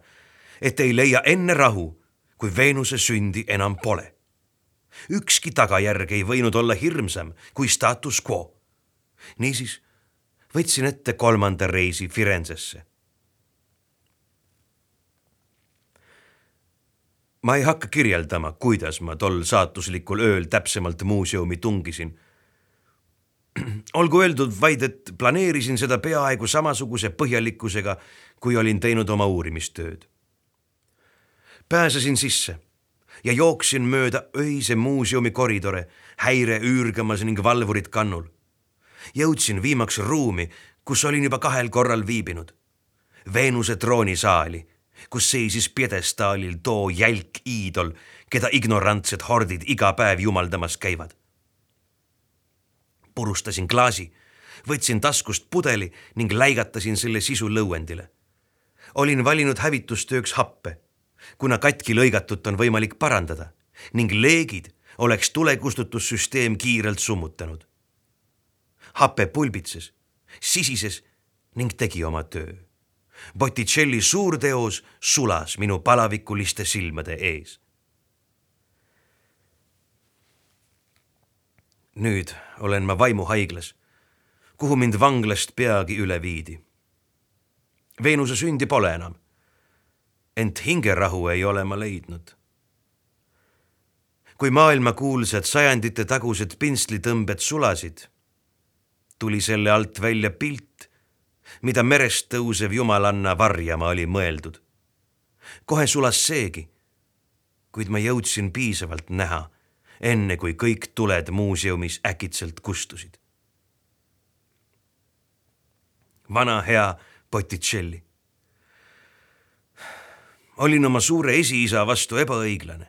et ei leia enne rahu, kui Veenuse sündi enam pole. ükski tagajärg ei võinud olla hirmsam kui status quo. niisiis võtsin ette kolmanda reisi Firenzesse. ma ei hakka kirjeldama, kuidas ma tol saatuslikul ööl täpsemalt muuseumi tungisin olgu öeldud vaid, et planeerisin seda peaaegu samasuguse põhjalikkusega, kui olin teinud oma uurimistööd. Pääsesin sisse ja jooksin mööda öise muuseumi koridore, häire üürgamas ning valvurid kannul. jõudsin viimaks ruumi, kus olin juba kahel korral viibinud. Veenuse troonisaali, kus seisis pjedestaalil too jälk iidol, keda ignorantsed hordid iga päev jumaldamas käivad purustasin klaasi, võtsin taskust pudeli ning läigatasin selle sisu lõuendile. olin valinud hävitustööks happe, kuna katki lõigatut on võimalik parandada ning leegid oleks tulekustutussüsteem kiirelt summutanud. hape pulbitses, sisises ning tegi oma töö. Botticelli suurteos sulas minu palavikuliste silmade ees nüüd olen ma vaimuhaiglas, kuhu mind vanglast peagi üle viidi. Veenuse sündi pole enam. Ent hingerahu ei ole ma leidnud. kui maailmakuulsad sajandite tagused pintslitõmbed sulasid, tuli selle alt välja pilt, mida merest tõusev jumalanna varjama oli mõeldud. kohe sulas seegi, kuid ma jõudsin piisavalt näha enne kui kõik tuled muuseumis äkitselt kustusid. vana hea Botticelli. Olin oma suure esiisa vastu ebaõiglane.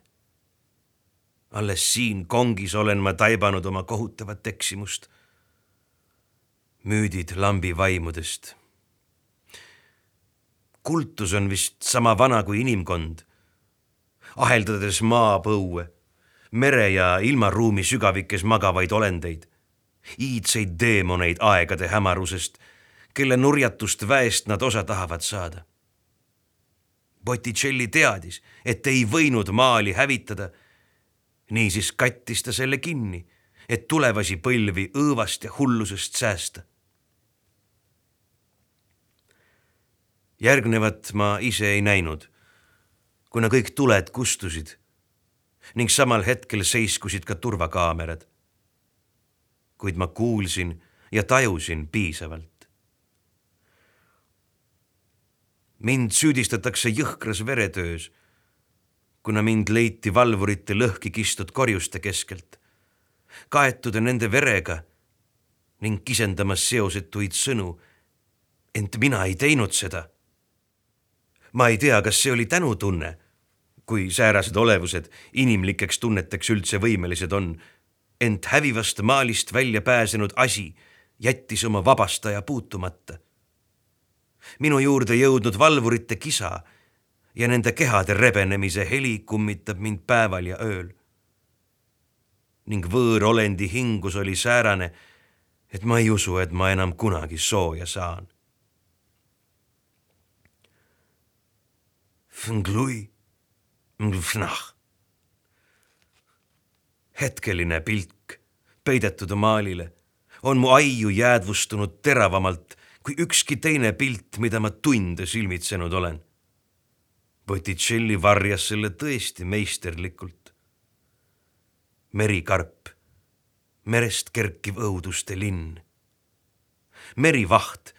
alles siin kongis olen ma taibanud oma kohutavat eksimust. müüdid lambi vaimudest. kultus on vist sama vana kui inimkond aheldades maapõue mere ja ilmaruumi sügavikes magavaid olendeid, iidseid teemoneid aegade hämarusest, kelle nurjatust väest nad osa tahavad saada. Botticelli teadis, et ei võinud maali hävitada. niisiis kattis ta selle kinni, et tulevasi põlvi õõvast ja hullusest säästa. järgnevat ma ise ei näinud, kuna kõik tuled kustusid ning samal hetkel seiskusid ka turvakaamerad. kuid ma kuulsin ja tajusin piisavalt. Mind süüdistatakse jõhkras veretöös, kuna mind leiti valvurite lõhki kistud korjuste keskelt, kaetud nende verega ning kisendamas seosetuid sõnu. ent mina ei teinud seda. ma ei tea, kas see oli tänutunne kui säärased olevused inimlikeks tunneteks üldse võimelised on. ent hävivast maalist välja pääsenud asi jättis oma vabastaja puutumata. Minu juurde jõudnud valvurite kisa ja nende kehade rebenemise heli kummitab mind päeval ja ööl. ning võõrolendi hingus oli säärane, et ma ei usu, et ma enam kunagi sooja saan. Hetkeline pilk peidetud maalile on mu aiu jäädvustunud teravamalt kui ükski teine pilt, mida ma tunde silmitsenud olen. Botticelli varjas selle tõesti meisterlikult. merikarp, merest kerkiv õuduste linn. merivaht,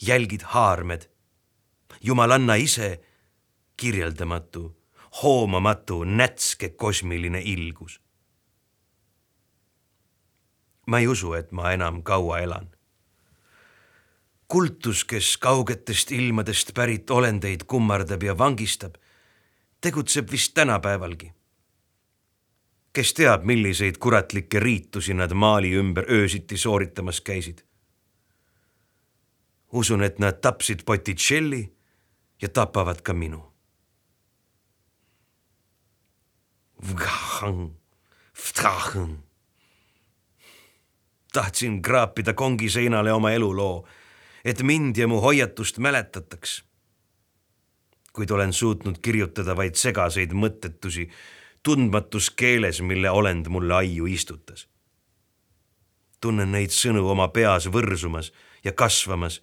jälgid haarmed, jumalanna ise, kirjeldamatu, hoomamatu, nätske kosmiline ilgus. ma ei usu, et ma enam kaua elan kultus, kes kaugetest ilmadest pärit olendeid kummardab ja vangistab, tegutseb vist tänapäevalgi. kes teab, milliseid kuratlikke riitusi nad maali ümber öösiti sooritamas käisid. usun, et nad tapsid Botticelli ja tapavad ka minu. tahtsin kraapida kongi seinale oma eluloo et mind ja mu hoiatust mäletataks. kuid olen suutnud kirjutada vaid segaseid mõttetusi tundmatus keeles, mille olend mulle aiu istutas. tunnen neid sõnu oma peas võrsumas ja kasvamas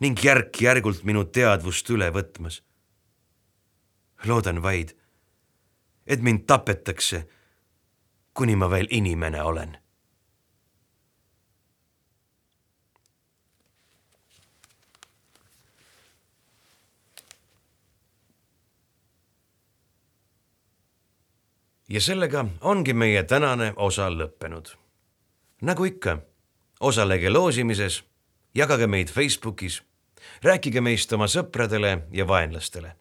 ning järk-järgult minu teadvust üle võtmas. loodan vaid, et mind tapetakse, kuni ma veel inimene olen ja sellega ongi meie tänane osa lõppenud. nagu ikka, osalege loosimises, jagage meid Facebookis, rääkige meist oma sõpradele ja vaenlastele.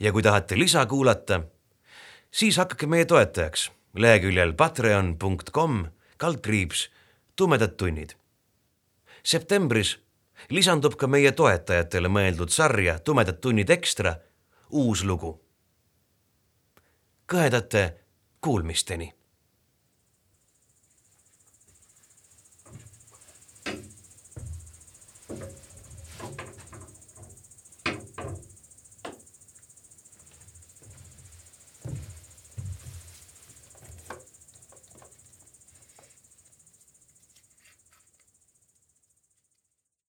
ja kui tahate lisa kuulata, siis hakake meie toetajaks leheküljel patreon.com kaldkriips tumedad tunnid. septembris lisandub ka meie toetajatele mõeldud sarja Tumedad tunnid ekstra uus lugu kõhedate kuulmisteni